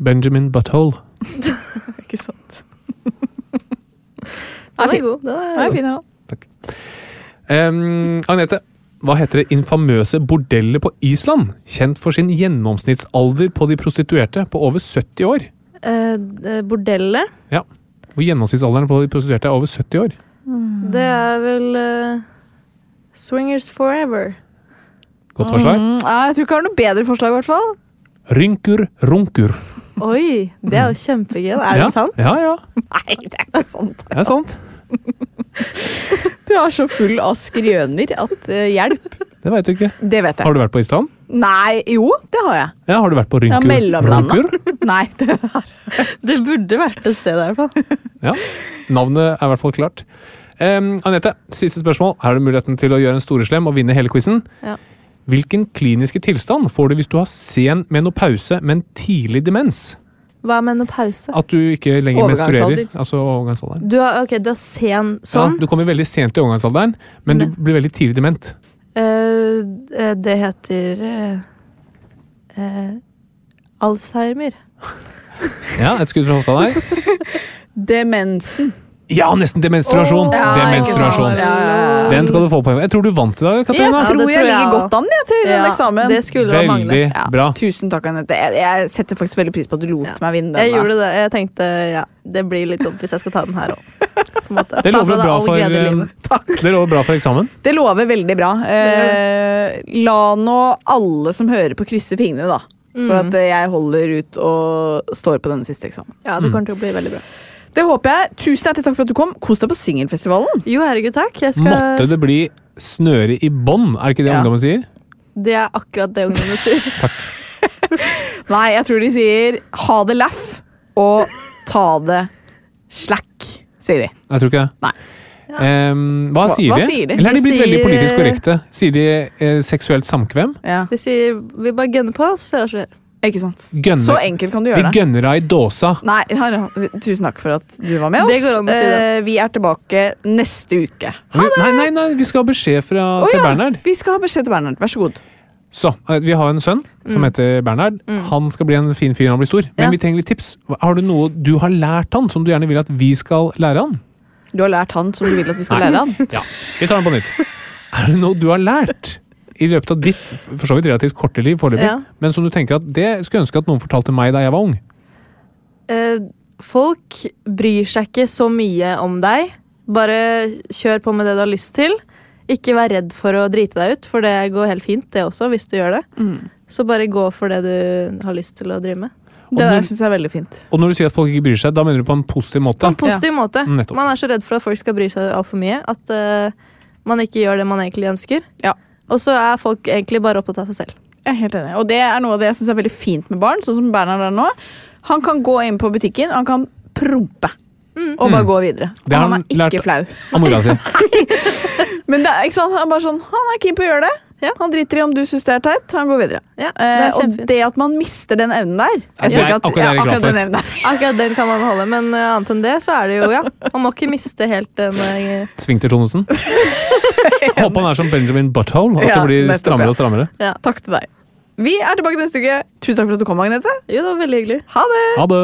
Benjamin Butthole. <laughs> Ikke sant. Den er god. Den Nei, er fin, ja. Um, Agnete, hva heter det infamøse bordellet på Island? Kjent for sin gjennomsnittsalder på de prostituerte på over 70 år. Eh, bordellet? Ja. Hvor gjennomsnittsalderen på de prostituerte er over 70 år. det er vel uh, Swingers Forever. Godt forslag. Mm, jeg tror ikke jeg har noe bedre forslag, i hvert fall. Rynkur runkur. Oi, det er jo kjempegøy. Er ja. det sant? Ja, ja. <laughs> Nei, det er ikke sant. Det er sant. Du er så full av skrøner at uh, hjelp. Det veit du ikke. Det vet jeg. Har du vært på Island? Nei, jo, det har jeg. Ja, har du vært på Ja, Rynkur mellomlandet. <laughs> runkur? Nei, det Det burde vært et sted, i hvert fall. <laughs> Ja. Navnet er i hvert fall klart. Um, Anette, siste spørsmål. Her er du muligheten til å gjøre en storeslem og vinne hele quizen. Ja. Hvilken kliniske tilstand får du hvis du har sen menopause, men tidlig demens? Hva med menopause? At du ikke lenger menstruerer. Altså overgangsalderen. Du har, ok, du har sen sånn. Ja, du kommer veldig sent i overgangsalderen, men du blir veldig tidlig dement. Eh, eh, det heter uh, uh, Alzheimer. Ja, Et skudd fra hofta der. <laughs> Demensen. Ja, nesten demenstruasjon! Oh, Ja, demenstruasjon. Ja. Den skal du få poeng for. Jeg tror du vant i dag, Katarina. Tror jeg tror jeg ligger godt an jeg, til den eksamen. det skulle mangle. Veldig Ja, bra. Tusen takk, Anette. Jeg, jeg setter faktisk veldig pris på at du lot Ja. meg vinne Jeg da. gjorde det. Jeg tenkte ja, det blir litt dumt hvis jeg skal ta den her òg. <laughs> Det lover bra for, det lover bra for eksamen. Det lover veldig bra. Eh, la nå alle som hører på, krysse fingrene, da. For Mm. at eh, jeg holder ut og står på denne siste eksamen. Ja, det kommer til å bli veldig bra. Det håper jeg. Tusen hjertelig takk for at du kom. Kos deg på singelfestivalen. Jo, herregud, takk. Jeg skal, Måtte det bli snøre i bånd, er det ikke det Ja. ungdommen sier? Det er akkurat det ungdommen <laughs> sier. <laughs> Nei, jeg tror de sier ha det laff og ta det slack, sier de. Jeg tror ikke det. Nei. Ehm, hva, Hva- sier hva de? sier de? Eller er de De blitt veldig politisk korrekte? Sier de eh, seksuelt samkvem? Ja. De sier vi bare gønner på, så ser det hva som skjer. Ikke sant? Gønner- Så enkelt kan du Vi gjøre det. gønner deg i dåsa. Nei, <laughs> her, tusen takk for at du var med oss. Det går an å si det. Eh, Vi er tilbake neste uke. Vi, nei, nei, nei, vi skal ha beskjed fra, oh, til ja, Bernhard. Vi skal ha beskjed til Bernhard. Vær så god. Så, eh, Vi har en sønn som heter Bernhard. Han skal bli en fin fyr når han blir stor. Men Ja. vi trenger litt tips. Har du noe du har lært han, som du gjerne vil at vi skal lære han? Du har lært han som du vil at vi skal Nei. lære han. Ja, Vi tar den på nytt. <laughs> Er det noe du har lært i løpet av ditt for så vidt relativt korte liv foreløpig, Ja. men som du tenker at det skulle ønske at noen fortalte meg da jeg var ung? Eh, folk bryr seg ikke så mye om deg. Bare kjør på med det du har lyst til. Ikke vær redd for å drite deg ut, for det går helt fint, det også, hvis du gjør det. Mm. Så bare gå for det du har lyst til å drive med. Det der syns jeg er veldig fint. Og når du sier at folk ikke bryr seg, da mener du på en positiv måte? På en positiv måte. Nettopp. Man er så redd for at folk skal bry seg altfor mye. At uh, man ikke gjør det man egentlig ønsker. Ja. Og så er folk egentlig bare opptatt av seg selv. Jeg er helt enig. Og det er noe av det jeg syns er veldig fint med barn, sånn som Bernhard er nå. Han kan gå inn på butikken, han kan prompe. Og bare Mm. gå videre. Det og han han er lært- ikke flau. Av mora si. <laughs> Men det er ikke sant, han er bare sånn, han er keen på å gjøre det. Han driter i om du syns det er teit, han går videre. Ja, det Eh, er og det at man mister den evnen der Ja, Jeg det at akkurat det ja, akkurat den evnen der. <laughs> Akkurat den kan man holde, men uh, annet enn det så er det jo, ja. Man må ikke miste helt den Sving Svingter Tonesen. <laughs> <laughs> Håper han er som Benjamin Butthole, at Ja, det blir strammere og strammere. Takk til deg. Vi er tilbake neste uke. Tusen takk for at du kom, Agnete. Jo, det var veldig hyggelig. Ha det! Ha det!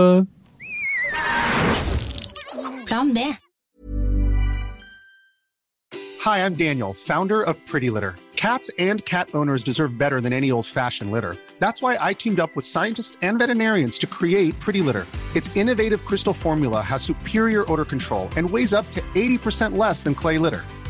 Plan B. Hi, I'm Daniel, founder of Pretty Litter. Cats and cat owners deserve better than any old fashioned litter. That's why I teamed up with scientists and veterinarians to create Pretty Litter. Its innovative crystal formula has superior odor control and weighs up to 80% less than clay litter.